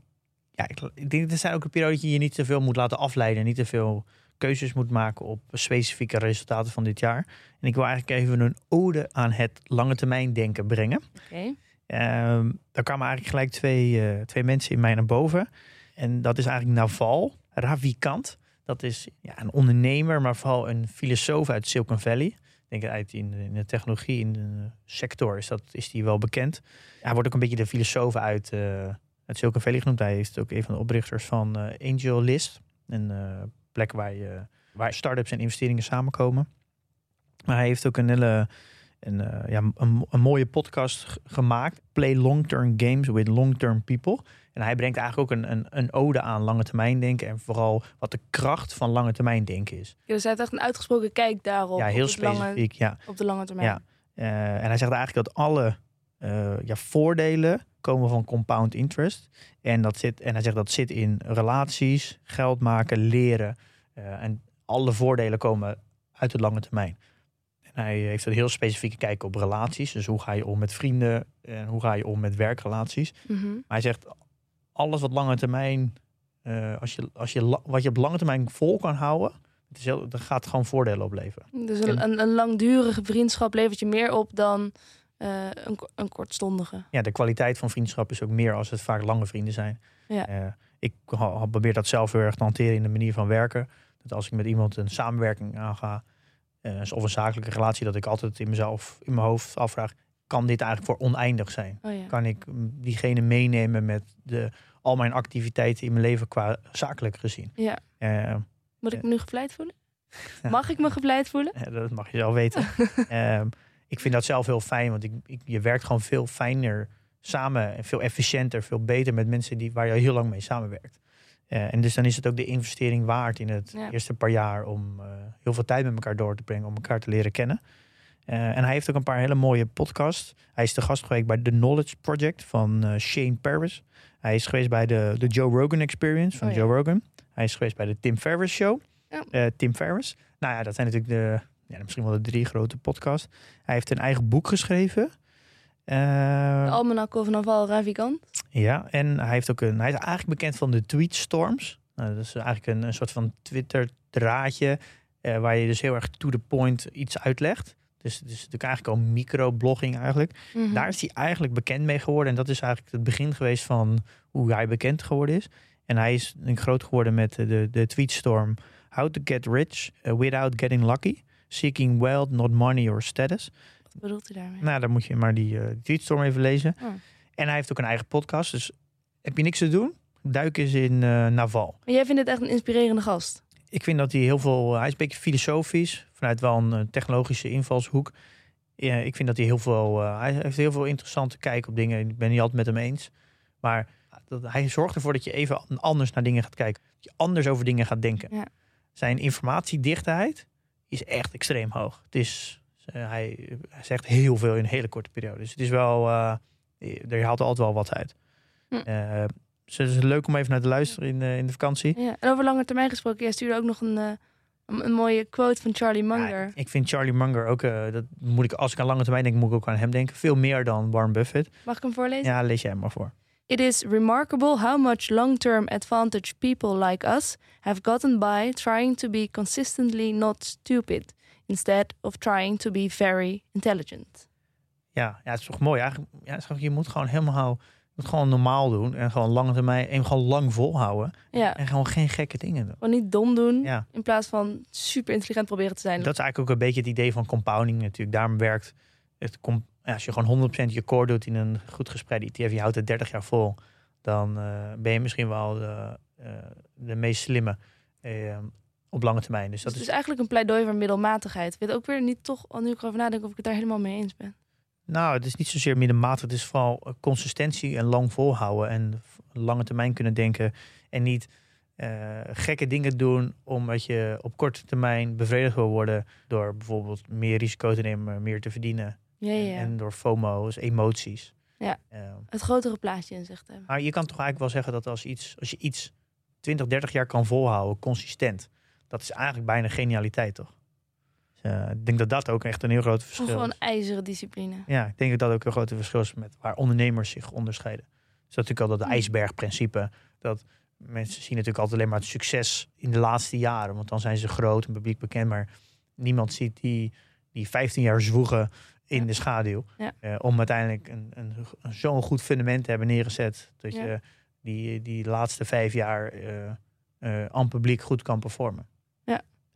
ja, ik, ik denk dat er zijn ook een periode dat je je niet te veel moet laten afleiden, niet te veel keuzes moet maken op specifieke resultaten van dit jaar. En ik wil eigenlijk even een ode aan het lange termijn denken brengen. Oké. Ehm daar kwamen eigenlijk gelijk twee, eh, twee mensen in mij naar boven. En dat is eigenlijk Naval Ravikant. Dat is ja, een ondernemer, maar vooral een filosoof uit Silicon Valley. Denk uit in, in de technologie, in de sector is, dat, is die wel bekend. Hij wordt ook een beetje de filosoof uit, uit Silicon Valley genoemd. Hij is ook een van de oprichters van eh, Angel List. Een eh, plek waar, je, waar start-ups en investeringen samenkomen. Maar hij heeft ook een hele een, eh, ja, een, een mooie podcast gemaakt. Play long-term games with long-term people. En hij brengt eigenlijk ook een, een, een ode aan lange termijn denken. En vooral wat de kracht van lange termijn denken is. Ja, dus hij heeft echt een uitgesproken kijk daarop. ja, heel op, het lange, specifiek. Ja. op de lange termijn. Ja. Eh, en hij zegt eigenlijk dat alle eh, ja, voordelen komen van compound interest. En, dat zit, en hij zegt dat zit in relaties, geld maken, leren. En alle voordelen komen uit de lange termijn. Hij heeft een heel specifieke kijk op relaties. Dus hoe ga je om met vrienden en hoe ga je om met werkrelaties. Mhm. Maar hij zegt alles wat lange termijn, eh, als je, als je, wat je op lange termijn vol kan houden, het is heel, dat gaat gewoon voordelen opleveren. Dus een, een, een langdurige vriendschap levert je meer op dan eh, een, een kortstondige. ja, de kwaliteit van vriendschap is ook meer als het vaak lange vrienden zijn. Ja. Eh, ik probeer dat zelf heel erg te hanteren in de manier van werken. Dat als ik met iemand een samenwerking aanga, eh, of een zakelijke relatie, dat ik altijd in mezelf, in mijn hoofd afvraag, kan dit eigenlijk voor oneindig zijn? Oh ja. Kan ik mm, diegene meenemen met de, al mijn activiteiten in mijn leven qua zakelijk gezien? ja. Eh, Moet ik Ja. me nu gevleid voelen? Mag ik me gevleid voelen? Ja, dat mag je zelf weten. Ehm, ik vind dat zelf heel fijn, want ik, ik, je werkt gewoon veel fijner samen en veel efficiënter, veel beter met mensen die, waar je heel lang mee samenwerkt. Eh, en dus dan is het ook de investering waard in het Ja. eerste paar jaar om eh, heel veel tijd met elkaar door te brengen, om elkaar te leren kennen. Eh, en hij heeft ook een paar hele mooie podcasts. Hij is de gast geweest bij The Knowledge Project van Shane Paris. Hij is geweest bij de, de Joe Rogan Experience van Oh ja. Joe Rogan. Hij is geweest bij de Tim Ferriss Show. Ja. Tim Ferriss. Nou ja, dat zijn natuurlijk de, ja, misschien wel de drie grote podcasts. Hij heeft een eigen boek geschreven. Eh, De Almanak of Naval Ravikant. ja, en hij, heeft ook een, hij is eigenlijk bekend van de tweetstorms. Nou, dat is eigenlijk een, een soort van Twitter-draadje... eh, waar je dus heel erg to the point iets uitlegt. Dus het is natuurlijk eigenlijk al microblogging eigenlijk. Mhm. Daar is hij eigenlijk bekend mee geworden. En dat is eigenlijk het begin geweest van hoe hij bekend geworden is. En hij is groot geworden met de, de tweetstorm... How to get rich uh, without getting lucky. Seeking wealth, not money or status. Wat bedoelt hij daarmee? Nou, dan moet je maar die eh, tweetstorm even lezen. Oh. En hij heeft ook een eigen podcast. Dus heb je niks te doen? Duik eens in eh, Naval. Maar jij vindt het echt een inspirerende gast. Ik vind dat hij heel veel... hij is een beetje filosofisch. Vanuit wel een eh, technologische invalshoek. Ja, ik vind dat hij heel veel... eh, hij heeft heel veel interessante kijk op dingen. Ik ben niet altijd met hem eens. Maar dat, hij zorgt ervoor dat je even anders naar dingen gaat kijken. Dat je anders over dingen gaat denken. Ja. Zijn informatiedichtheid is echt extreem hoog. Het is... eh, hij, hij zegt heel veel in een hele korte periode. Dus het is wel... eh er haalt altijd wel wat uit. Hm. Eh, dus het is leuk om even naar te luisteren in, eh, in de vakantie. Ja. En over lange termijn gesproken, jij stuurde ook nog een, eh, een, mooie quote van Charlie Munger. Ja, ik vind Charlie Munger ook, eh, dat moet ik, als ik aan lange termijn denk, moet ik ook aan hem denken. Veel meer dan Warren Buffett. Mag ik hem voorlezen? Ja, lees jij hem maar voor. It is remarkable how much long term advantage people like us have gotten by trying to be consistently not stupid, instead of trying to be very intelligent. Ja, ja het is toch mooi. Eigenlijk, ja, je moet gewoon helemaal, moet gewoon normaal doen. En gewoon lange termijn, en gewoon lang volhouden. Ja, En gewoon geen gekke dingen doen. gewoon niet dom doen, Ja, in plaats van super intelligent proberen te zijn. dat is eigenlijk ook een beetje het idee van compounding natuurlijk. Daarom werkt het, als je gewoon 100% je core doet in een goed gespreide ETF, je houdt het 30 jaar vol. Dan eh, ben je misschien wel de, eh, de meest slimme eh, op lange termijn. Dus Dus dat het is is eigenlijk een pleidooi voor middelmatigheid. Ik weet ook weer niet toch, al nu ik erover nadenk, of ik het daar helemaal mee eens ben. Nou, het is niet zozeer middenmatig. Het is vooral eh, consistentie en lang volhouden. En lange termijn kunnen denken. En niet eh, gekke dingen doen omdat je op korte termijn bevredigd wil worden. Door bijvoorbeeld meer risico te nemen, meer te verdienen. Ja, ja. En door FOMO, dus emoties. Ja. Eh, Het grotere plaatje in zicht hebben. maar je kan toch eigenlijk wel zeggen dat als, iets, als je iets 20, 30 jaar kan volhouden, consistent. Dat is eigenlijk bijna genialiteit, toch? Dus, eh, ik denk dat dat ook echt een heel groot verschil is. Gewoon ijzeren discipline. Ja, ik denk dat dat ook een grote verschil is met waar ondernemers zich onderscheiden. Dus dat is natuurlijk al dat ijsbergprincipe. Dat mensen zien natuurlijk altijd alleen maar het succes in de laatste jaren. Want dan zijn ze groot en publiek bekend. Maar niemand ziet die, die 15 jaar zwoegen in Ja. de schaduw. Ja. eh, om uiteindelijk een, een, een zo'n goed fundament te hebben neergezet. Dat Ja. je die, die laatste vijf jaar eh eh, aan publiek goed kan performen.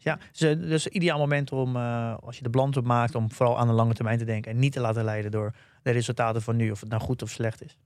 Ja. Dus, dus ideaal moment om, eh, als je de balans op maakt, om vooral aan de lange termijn te denken. En niet te laten leiden door de resultaten van nu, of het nou goed of slecht is.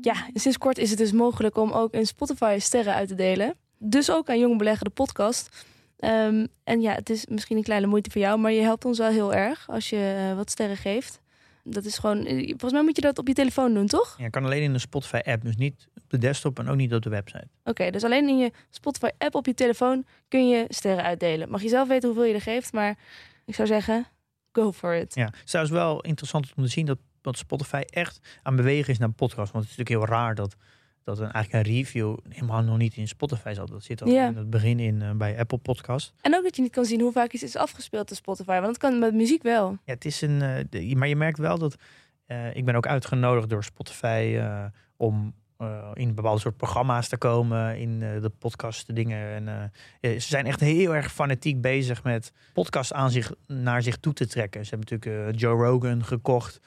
Ja, sinds kort is het dus mogelijk om ook in Spotify sterren uit te delen. Dus ook aan Jong Beleggen, de podcast. Ehm, en ja, het is misschien een kleine moeite voor jou, maar je helpt ons wel heel erg als je uh, wat sterren geeft. Dat is gewoon, eh, volgens mij moet je dat op je telefoon doen, toch? Ja, kan alleen in de Spotify-app, dus niet op de desktop en ook niet op de website. Oké, dus alleen in je Spotify-app op je telefoon kun je sterren uitdelen. Mag je zelf weten hoeveel je er geeft, maar ik zou zeggen, go for it. Ja, het is trouwens wel interessant om te zien dat, dat Spotify echt aan bewegen is naar podcast. Want het is natuurlijk heel raar dat dat een, eigenlijk een review helemaal nog niet in Spotify zat. Dat zit al in het begin in uh, bij Apple Podcast. En ook dat je niet kan zien hoe vaak iets is afgespeeld in Spotify. Want dat kan met muziek wel. Ja, het is een. Uh, de, maar je merkt wel dat. Uh, ik ben ook uitgenodigd door Spotify om in bepaalde soort programma's te komen. In de podcast dingen. En ze zijn echt heel erg fanatiek bezig met podcast aan zich naar zich toe te trekken. Ze hebben natuurlijk Joe Rogan gekocht.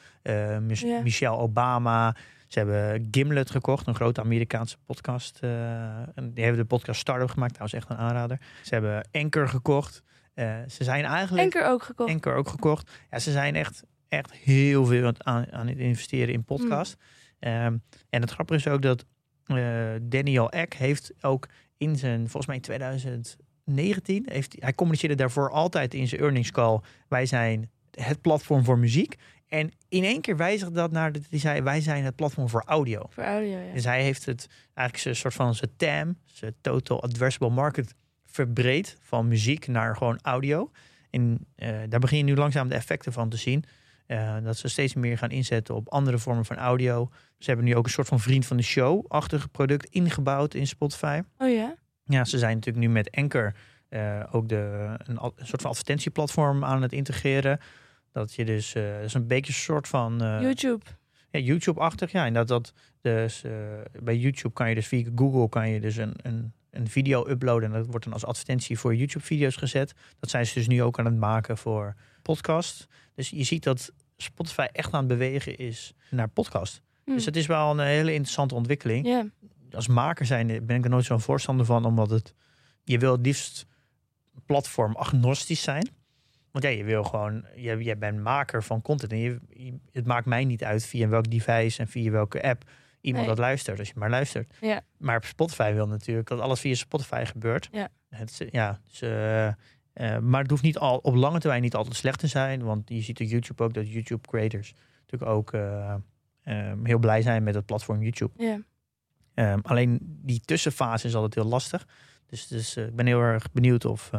Michelle Obama. Ze hebben Gimlet gekocht, een grote Amerikaanse podcast. Uh, en die hebben de podcast Startup gemaakt, trouwens echt een aanrader. Ze hebben Anchor gekocht. Uh, ze zijn eigenlijk... Anchor ook gekocht. Anchor ook gekocht. Ja, ze zijn echt, echt heel veel aan, aan het investeren in podcast. Mm. Um, en het grappige is ook dat uh, Daniel Eck heeft ook in zijn, volgens mij in 2019, heeft, hij communiceerde daarvoor altijd in zijn earnings call. Wij zijn het platform voor muziek. En in één keer wijzigde dat naar, dat hij zei, wij zijn het platform voor audio. Voor audio, ja. Dus hij heeft het eigenlijk een soort van zijn TAM, zijn Total Addressable Market, verbreed van muziek naar gewoon audio. En uh, daar begin je nu langzaam de effecten van te zien. Uh, dat ze steeds meer gaan inzetten op andere vormen van audio. Ze hebben nu ook een soort van vriend van de show-achtige product ingebouwd in Spotify. Oh ja? Ja, ze zijn natuurlijk nu met Anchor uh, ook de, een, een soort van advertentieplatform aan het integreren. Dat je dus, uh, dat is een beetje een soort van... Uh, YouTube. Ja, YouTube-achtig. Ja, en dat, dat dus, uh, bij YouTube kan je dus via Google kan je dus een, een, een video uploaden. En dat wordt dan als advertentie voor YouTube-video's gezet. Dat zijn ze dus nu ook aan het maken voor podcast. Dus je ziet dat Spotify echt aan het bewegen is naar podcast. Hmm. Dus het is wel een hele interessante ontwikkeling. Yeah. Als maker zijn ben ik er nooit zo'n voorstander van, omdat het je wil het liefst platform agnostisch zijn. Want ja, je wil gewoon, je, je bent maker van content. En je, het maakt mij niet uit via welk device en via welke app iemand dat luistert, als je maar luistert. Ja. Maar Spotify wil natuurlijk dat alles via Spotify gebeurt. Ja. Het, ja dus, uh, uh, maar het hoeft niet al, op lange termijn niet altijd slecht te zijn. Want je ziet op YouTube ook dat YouTube creators natuurlijk ook uh, heel blij zijn met het platform YouTube. Ja. Um, alleen die tussenfase is altijd heel lastig. Dus, dus ik ben heel erg benieuwd of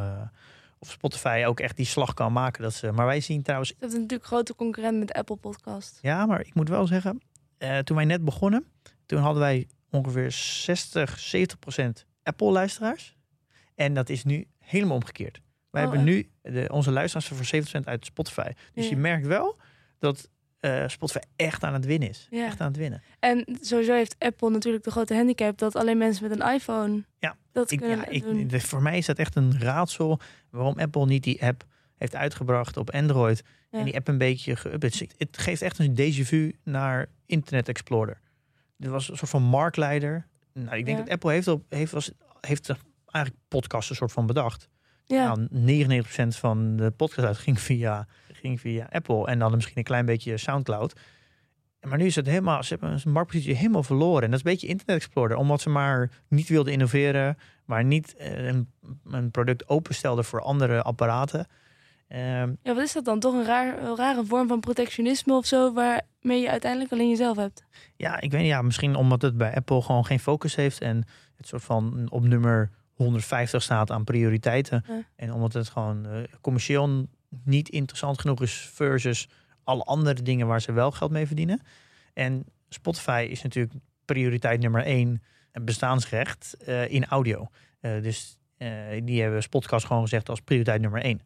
of Spotify ook echt die slag kan maken. Dat ze, maar wij zien trouwens. Dat is natuurlijk grote concurrent met Apple Podcast. Ja, maar ik moet wel zeggen, uh, toen wij net begonnen, toen hadden wij ongeveer 60, 70 procent Apple luisteraars. En dat is nu helemaal omgekeerd. Wij oh, hebben nu de, onze luisteraars voor 70% uit Spotify. Dus je merkt wel dat uh, Spotify echt aan het winnen is. Ja. Echt aan het winnen. En sowieso heeft Apple natuurlijk de grote handicap dat alleen mensen met een iPhone ja, dat ik, kunnen ja, ik, Voor mij is dat echt een raadsel waarom Apple niet die app heeft uitgebracht op Android. Ja. En die app een beetje geüpdate. Het geeft echt een déjà vu naar Internet Explorer. Dit was een soort van marktleider. Nou, ik denk dat Apple heeft, op, heeft, was, heeft eigenlijk podcasts een soort van bedacht. Ja. Nou, 99% van de podcast ging via ging via Apple en dan misschien een klein beetje SoundCloud. Maar nu is het helemaal, ze hebben een marktpositie helemaal verloren. En dat is een beetje Internet Explorer, omdat ze maar niet wilden innoveren, maar niet eh, een, een product openstelden voor andere apparaten. Um, ja, wat is dat dan? Toch een, raar, een rare vorm van protectionisme of zo, waarmee je uiteindelijk alleen jezelf hebt? Ja, ik weet niet, ja, misschien omdat het bij Apple gewoon geen focus heeft en het soort van op nummer 150 staat aan prioriteiten. Ja. En omdat het gewoon uh, commercieel niet interessant genoeg is versus alle andere dingen waar ze wel geld mee verdienen. En Spotify is natuurlijk prioriteit nummer één, bestaansrecht uh, in audio. Uh, dus uh, die hebben podcast gewoon gezegd als prioriteit nummer één.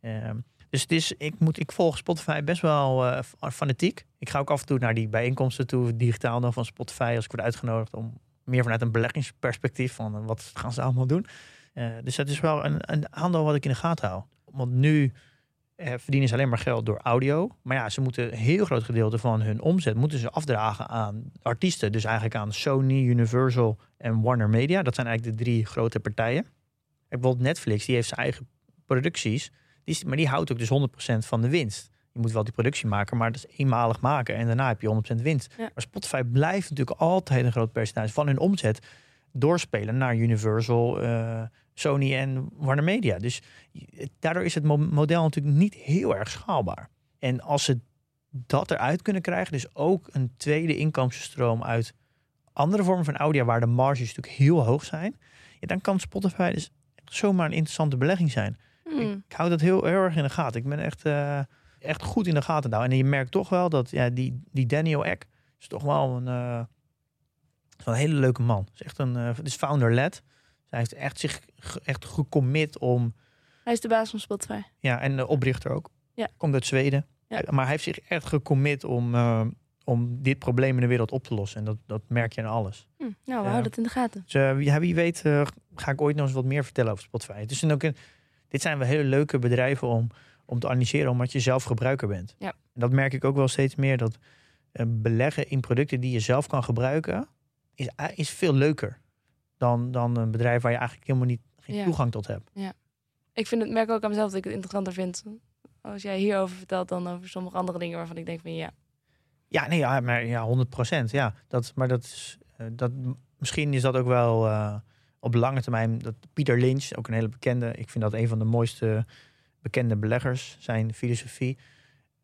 Ehm, dus het is, ik, moet, ik volg Spotify best wel fanatiek. Ik ga ook af en toe naar die bijeenkomsten toe, digitaal dan van Spotify, als ik word uitgenodigd om meer vanuit een beleggingsperspectief van wat gaan ze allemaal doen. dus dat is wel een, een wat ik in de gaten hou. Want nu eh, verdienen ze alleen maar geld door audio. Maar ja, ze moeten een heel groot gedeelte van hun omzet moeten ze afdragen aan artiesten. Dus eigenlijk aan Sony, Universal en Warner Media. Dat zijn eigenlijk de drie grote partijen. Bijvoorbeeld Netflix, die heeft zijn eigen producties. Die, maar die houdt ook dus 100% van de winst. je moet wel die productie maken, maar dat is eenmalig maken en daarna heb je 100% winst. Ja. Maar Spotify blijft natuurlijk altijd een groot percentage van hun omzet doorspelen naar Universal, eh, Sony en Warner Media. Dus daardoor is het mo- model natuurlijk niet heel erg schaalbaar. En als ze dat eruit kunnen krijgen, dus ook een tweede inkomstenstroom uit andere vormen van audio waar de marges natuurlijk heel hoog zijn, ja, dan kan Spotify dus echt zomaar een interessante belegging zijn. Hmm. Ik hou dat heel, heel erg in de gaten. Ik ben echt, eh, echt goed in de gaten nou. En je merkt toch wel dat ja, die, die Daniel Ek is toch wel een, eh, is wel een hele leuke man. Is echt een, eh, is founder-led. Hij heeft echt zich echt gecommit om, Hij is de baas van Spotify. ja, en de oprichter ook. Ja. Komt uit Zweden. Ja. Maar hij heeft zich echt gecommit om, eh, om dit probleem in de wereld op te lossen. En dat, dat merk je aan alles. Hm, Nou, we houden het in de gaten. Dus uh, wie, wie weet eh, ga ik ooit nog eens wat meer vertellen over Spotify. Is dan ook een, dit zijn wel hele leuke bedrijven om, om te analyseren, omdat je zelf gebruiker bent. Ja. En dat merk ik ook wel steeds meer, dat eh, beleggen in producten die je zelf kan gebruiken, is, is veel leuker dan, dan een bedrijf waar je eigenlijk helemaal niet geen Ja. toegang tot hebt. Ik vind het, merk ook aan mezelf dat ik het interessanter vind als jij hierover vertelt dan over sommige andere dingen waarvan ik denk van ja. Ja, nee, ja, maar ja, 100 procent. Ja, dat, maar dat is, eh, dat, misschien is dat ook wel eh, op lange termijn. Dat Pieter Lynch, ook een hele bekende, ik vind dat een van de mooiste bekende beleggers, zijn filosofie.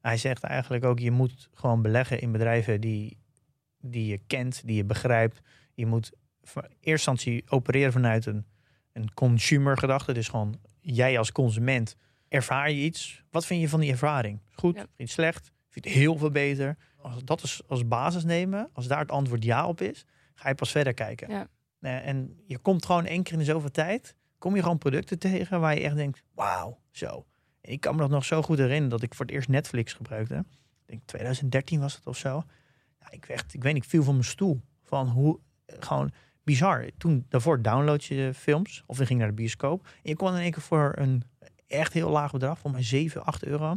Hij zegt eigenlijk ook: je moet gewoon beleggen in bedrijven die, die je kent, die je begrijpt. Je moet voor eerste instantie opereren vanuit een, een consumer gedachte. Dus gewoon jij als consument ervaar je iets. Wat vind je van die ervaring? Goed? Ja. Vind je het slecht? Vind je het heel veel beter? Als dat als, als basis nemen, als daar het antwoord ja op is, ga je pas verder kijken. Ja. En je komt gewoon één keer in de zoveel tijd, kom je gewoon producten tegen waar je echt denkt, wauw, zo. Ik kan me dat nog zo goed herinneren dat ik voor het eerst Netflix gebruikte. Ik denk 2013 was het of zo. Ja, ik, werd, ik weet niet, ik viel van mijn stoel. Van hoe, eh, gewoon bizar. Toen, daarvoor download je films of je ging naar de bioscoop. En je kon in één keer voor een echt heel laag bedrag, voor mij 7, 8 euro,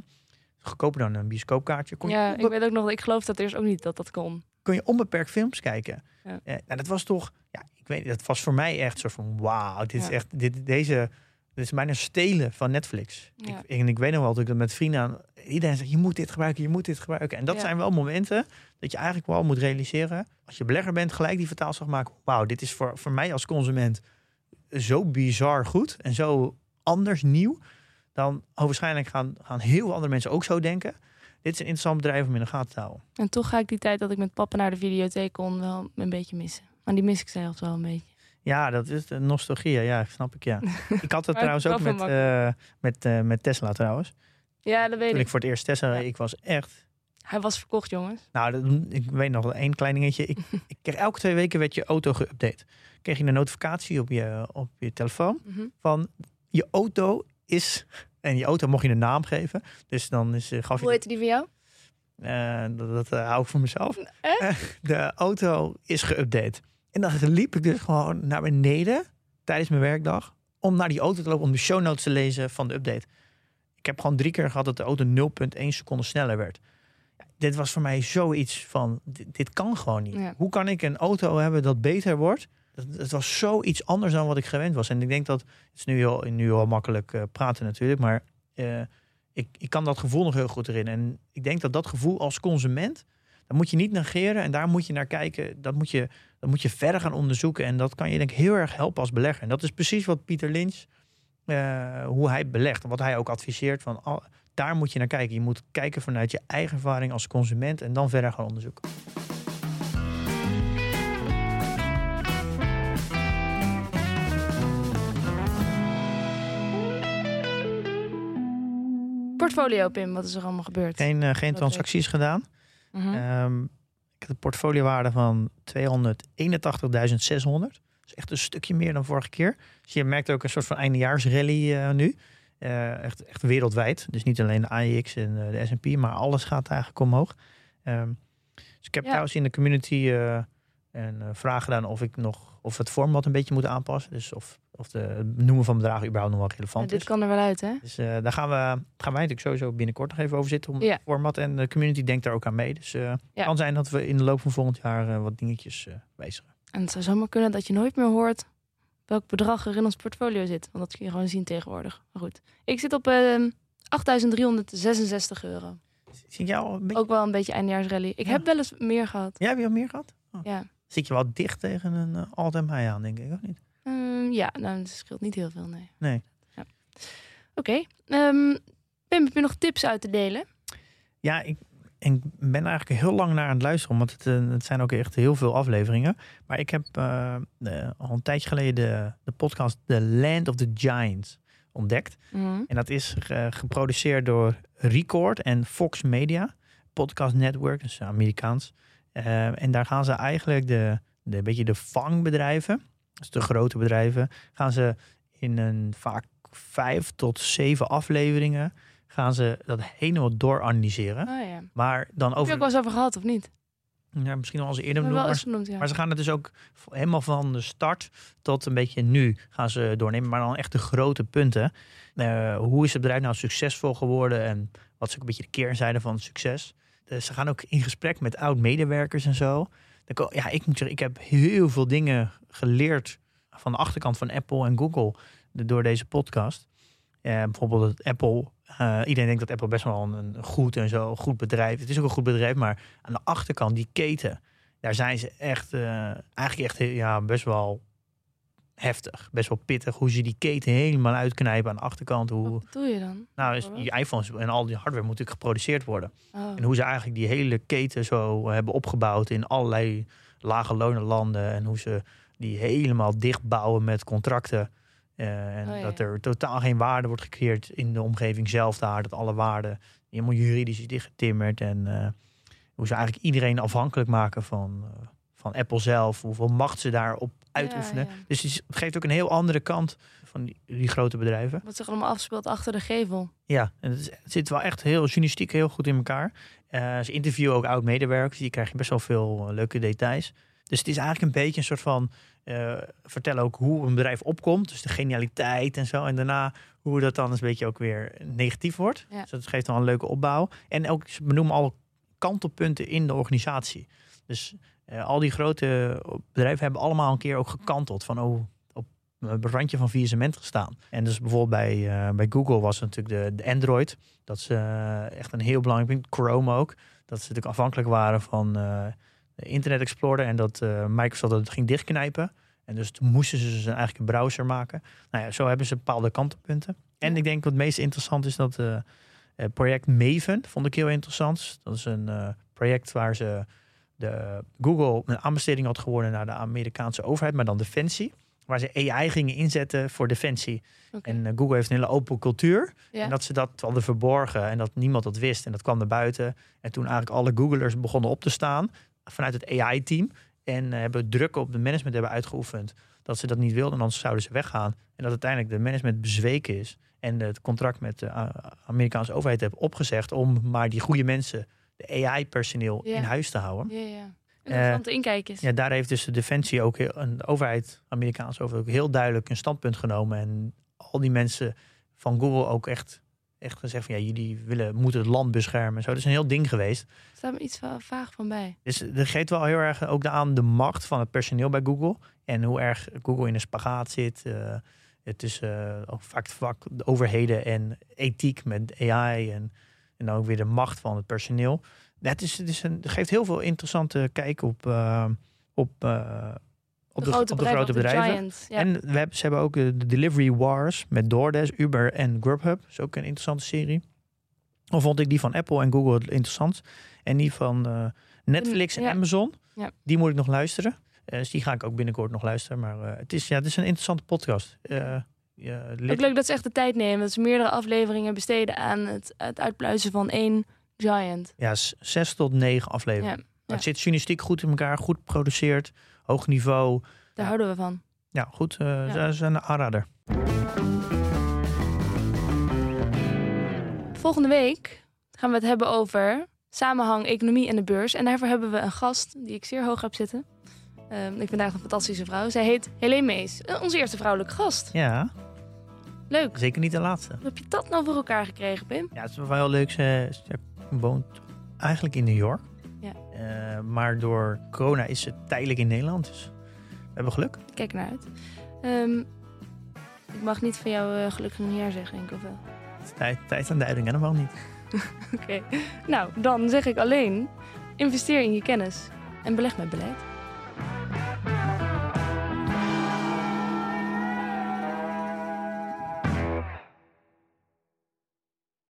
goedkoper dan een bioscoopkaartje, kon Ja, ik weet ook nog, ik geloof dat eerst ook niet dat dat kon. kon je onbeperkt films kijken. Ja. Eh, nou, dat was toch, ja, ik weet dat was voor mij echt zo van, wauw, dit is echt, dit, deze, dit is bijna stelen van Netflix. Ja. Ik, en ik weet nog wel dat ik dat met vrienden aan, iedereen zegt, je moet dit gebruiken, je moet dit gebruiken. En dat Ja. zijn wel momenten dat je eigenlijk wel moet realiseren, als je belegger bent, gelijk die vertaalslag maken. Wauw, dit is voor, voor mij als consument zo bizar goed en zo anders nieuw. Dan oh, waarschijnlijk gaan, gaan heel veel andere mensen ook zo denken. Dit is een interessant bedrijf om in de gaten te houden. En toch ga ik die tijd dat ik met papa naar de videotheek kon wel een beetje missen. Maar die mis ik zelfs wel een beetje. Ja, dat is de nostalgie. Ja, snap ik. Ja. Ik had dat het trouwens ook met, eh, met, eh, met Tesla trouwens. Ja, dat weet Toen ik. ik voor het eerst Tesla Ja. ik was echt... Hij was verkocht, jongens. Nou, dat, ik weet nog wel één klein dingetje. Ik, ik kreeg elke twee weken werd je auto geüpdate. Kreeg je een notificatie op je, op je telefoon Mhm. van je auto is... En je auto mocht je een naam geven. Dus dan is, eh, gaf je... Hoe heette die van jou? Eh, dat dat eh, hou ik voor mezelf. De auto is geüpdate. En dan liep ik dus gewoon naar beneden tijdens mijn werkdag om naar die auto te lopen om de show notes te lezen van de update. Ik heb gewoon drie keer gehad dat de auto 0,1 seconden sneller werd. Ja, dit was voor mij zoiets van, dit, dit kan gewoon niet. Ja. Hoe kan ik een auto hebben dat beter wordt? Het was zoiets anders dan wat ik gewend was. En ik denk dat, het is nu heel, nu heel makkelijk eh, praten natuurlijk, maar eh, ik, ik kan dat gevoel nog heel goed erin. En ik denk dat dat gevoel als consument, dat moet je niet negeren en daar moet je naar kijken. Dat moet je, dat moet je verder gaan onderzoeken. En dat kan je denk ik heel erg helpen als belegger. En dat is precies wat Pieter Lynch, eh, hoe hij belegt. En wat hij ook adviseert. Van, al- daar moet je naar kijken. Je moet kijken vanuit je eigen ervaring als consument en dan verder gaan onderzoeken. Portfolio, Pim. Wat is er allemaal gebeurd? Geen, eh, geen transacties gedaan. Mhm. Ehm, ik heb een portfoliowaarde van 281.600. Echt een stukje meer dan vorige keer. Dus je merkt ook een soort van eindejaarsrally eh, nu. Eh, echt, echt wereldwijd. Dus niet alleen de AIX en eh, de S&P, maar alles gaat eigenlijk omhoog. Ehm, dus ik heb Ja. trouwens in de community een vraag gedaan of ik nog of het format een beetje moet aanpassen. Dus of, of de het noemen van bedragen überhaupt nog wel Ja, relevant dit is. kan er wel uit, hè? Dus daar gaan we, gaan wij natuurlijk sowieso binnenkort nog even over zitten. Om Ja. het format en de community denkt daar ook aan mee. Dus Ja. kan zijn dat we in de loop van volgend jaar wat dingetjes wijzigen. En het zou zomaar kunnen dat je nooit meer hoort welk bedrag er in ons portfolio zit. Want dat kun je gewoon zien tegenwoordig. Maar goed. Ik zit op ehm 8.366 euro. Zit je al een beetje... Ook wel een beetje eindjaarsrally. Ik Ja. heb wel eens meer gehad. Ja, heb je al meer gehad? Ja. Zit je wel dicht tegen een uh, all-time high aan, denk ik, of niet? Ehm, ja, nou, dat scheelt niet heel veel, nee. Nee. Oké. Ehm, Pim, heb je nog tips uit te delen? Ja, ik, ik ben eigenlijk heel lang naar aan het luisteren, want het, eh, het zijn ook echt heel veel afleveringen. Maar ik heb eh, eh, al een tijdje geleden de, de podcast The Land of the Giants ontdekt. Mhm. En dat is geproduceerd door Record en Fox Media, Podcast Network, dus Amerikaans. En daar gaan ze eigenlijk de, de beetje de vangbedrijven, dus de grote bedrijven, gaan ze in een vaak vijf tot zeven afleveringen gaan ze dat helemaal dooranalyseren. Oh ja. Maar dan Heb je ook over, wel eens over gehad, of niet? ja, misschien al eens eerder benoemd, wel maar ja. ze gaan het dus ook helemaal van de start tot een beetje nu gaan ze doornemen. Maar dan echt de grote punten. Eh, hoe is het bedrijf nou succesvol geworden? En wat is ook een beetje de keerzijde van het succes? Dus ze gaan ook in gesprek met oud-medewerkers en zo. Ja, ik moet zeggen, ik heb heel veel dingen geleerd van de achterkant van Apple en Google door deze podcast. Eh, bijvoorbeeld dat Apple, eh, iedereen denkt dat Apple best wel een, een goed en zo, goed bedrijf. Het is ook een goed bedrijf, maar aan de achterkant, die keten, daar zijn ze echt, eh, eigenlijk echt ja, best wel heftig. Best wel pittig hoe ze die keten helemaal uitknijpen aan de achterkant. Hoe, Wat doe je dan? nou, is, die iPhones en al die hardware moet natuurlijk geproduceerd worden. Oh. En hoe ze eigenlijk die hele keten zo hebben opgebouwd in allerlei lage lonenlanden. En hoe ze die helemaal dichtbouwen met contracten. Eh, en Oh, ja, dat er totaal geen waarde wordt gecreëerd in de omgeving zelf daar. Dat alle waarde helemaal juridisch is dichtgetimmerd. En eh, hoe ze eigenlijk iedereen afhankelijk maken van, eh, van Apple zelf. Hoeveel macht ze daarop uitoefenen. Ja, ja. Dus het geeft ook een heel andere kant van die, die grote bedrijven. Wat zich allemaal afspeelt achter de gevel. Ja, en het, is- het zit wel echt heel journalistiek heel goed in elkaar. Ze interviewen ook oud-medewerkers, die krijg je best wel veel leuke details. Dus het is eigenlijk een beetje een soort van eh, vertellen ook hoe een bedrijf opkomt. Dus de genialiteit en zo. En daarna hoe dat dan een beetje ook weer negatief wordt. Ja. Dus dat geeft dan een leuke opbouw. En ook, ze benoemen alle kantelpunten in de organisatie. Dus eh, al die grote bedrijven hebben allemaal een keer ook gekanteld. Van oh, op het randje van faillissement gestaan. En dus bijvoorbeeld bij, eh, bij Google was natuurlijk de, de Android. Dat is echt een heel belangrijk punt. Chrome ook. Dat ze natuurlijk afhankelijk waren van Internet Explorer. En dat eh, Microsoft dat ging dichtknijpen. En dus toen moesten ze dus eigenlijk een browser maken. Nou ja, zo hebben ze bepaalde kantenpunten. En Ja. ik denk wat het meest interessant is dat eh, project Maven vond ik heel interessant. Dat is een project waar ze de Google een aanbesteding had geworden naar de Amerikaanse overheid, maar dan Defensie. Waar ze AI gingen inzetten voor Defensie. En Google heeft een hele open cultuur. Ja. En dat ze dat hadden verborgen en dat niemand dat wist. En dat kwam naar buiten. En toen eigenlijk alle Googlers begonnen op te staan vanuit het AI-team. En eh, hebben druk op de management hebben uitgeoefend. Dat ze dat niet wilden, anders zouden ze weggaan. En dat uiteindelijk de management bezweken is. En het contract met de Amerikaanse overheid hebben opgezegd. Om maar die goede mensen, de AI-personeel, Ja. in huis te houden. Ja, ja. Interessante inkijkjes. Ja, daar heeft dus de Defensie ook heel, een de overheid, Amerikaanse overheid, ook heel duidelijk een standpunt genomen. En al die mensen van Google ook echt, echt gezegd van ja, jullie willen, moeten het land beschermen. en Zo. Dat is een heel ding geweest. Er staat me iets va- vaag van bij. Dus dat geeft wel heel erg ook aan de macht van het personeel bij Google. En hoe erg Google in een spagaat zit. eh het is eh, ook vaak het vak de overheden en ethiek met AI. En, en dan ook weer de macht van het personeel. Het, is, het, is een, het geeft heel veel interessante kijk op, eh, op, eh, op, de, grote op de bedrijven. giants. Ja. En we hebben, ze hebben ook eh, de Delivery Wars met DoorDash, Uber en Grubhub. Dat is ook een interessante serie. Of vond ik die van Apple en Google interessant. En die van eh, Netflix en Ja. Amazon. Ja. Die moet ik nog luisteren. Eh, dus die ga ik ook binnenkort nog luisteren. Maar het, is, ja, het is een interessante podcast. Ook leuk dat ze echt de tijd nemen. Dat ze meerdere afleveringen besteden aan het, het uitpluizen van één giant. ja, zes tot negen afleveringen. Het zit journalistiek goed in elkaar, goed geproduceerd, hoog niveau. daar Ja. houden we van. Ja, goed. eh Ze zijn een aanrader. Volgende week gaan we het hebben over samenhang, economie en de beurs. En daarvoor hebben we een gast die ik zeer hoog heb zitten. Ehm, ik vind haar een fantastische vrouw. Zij heet Helene Mees. Eh, onze eerste vrouwelijke gast. Ja, Leuk. zeker niet de laatste. Hoe heb je dat nou voor elkaar gekregen, Pim? Ja, het is wel heel leuk. Ze, ze woont eigenlijk in New York. Eh, maar door corona is ze tijdelijk in Nederland. Dus we hebben geluk. Kijk ernaar uit. Ehm, ik mag niet van jou eh, gelukkig nieuwjaar zeggen, denk ik of wel? tijd, tijdsaanduiding helemaal niet. Oké. Nou, dan zeg ik alleen: investeer in je kennis en beleg met beleid.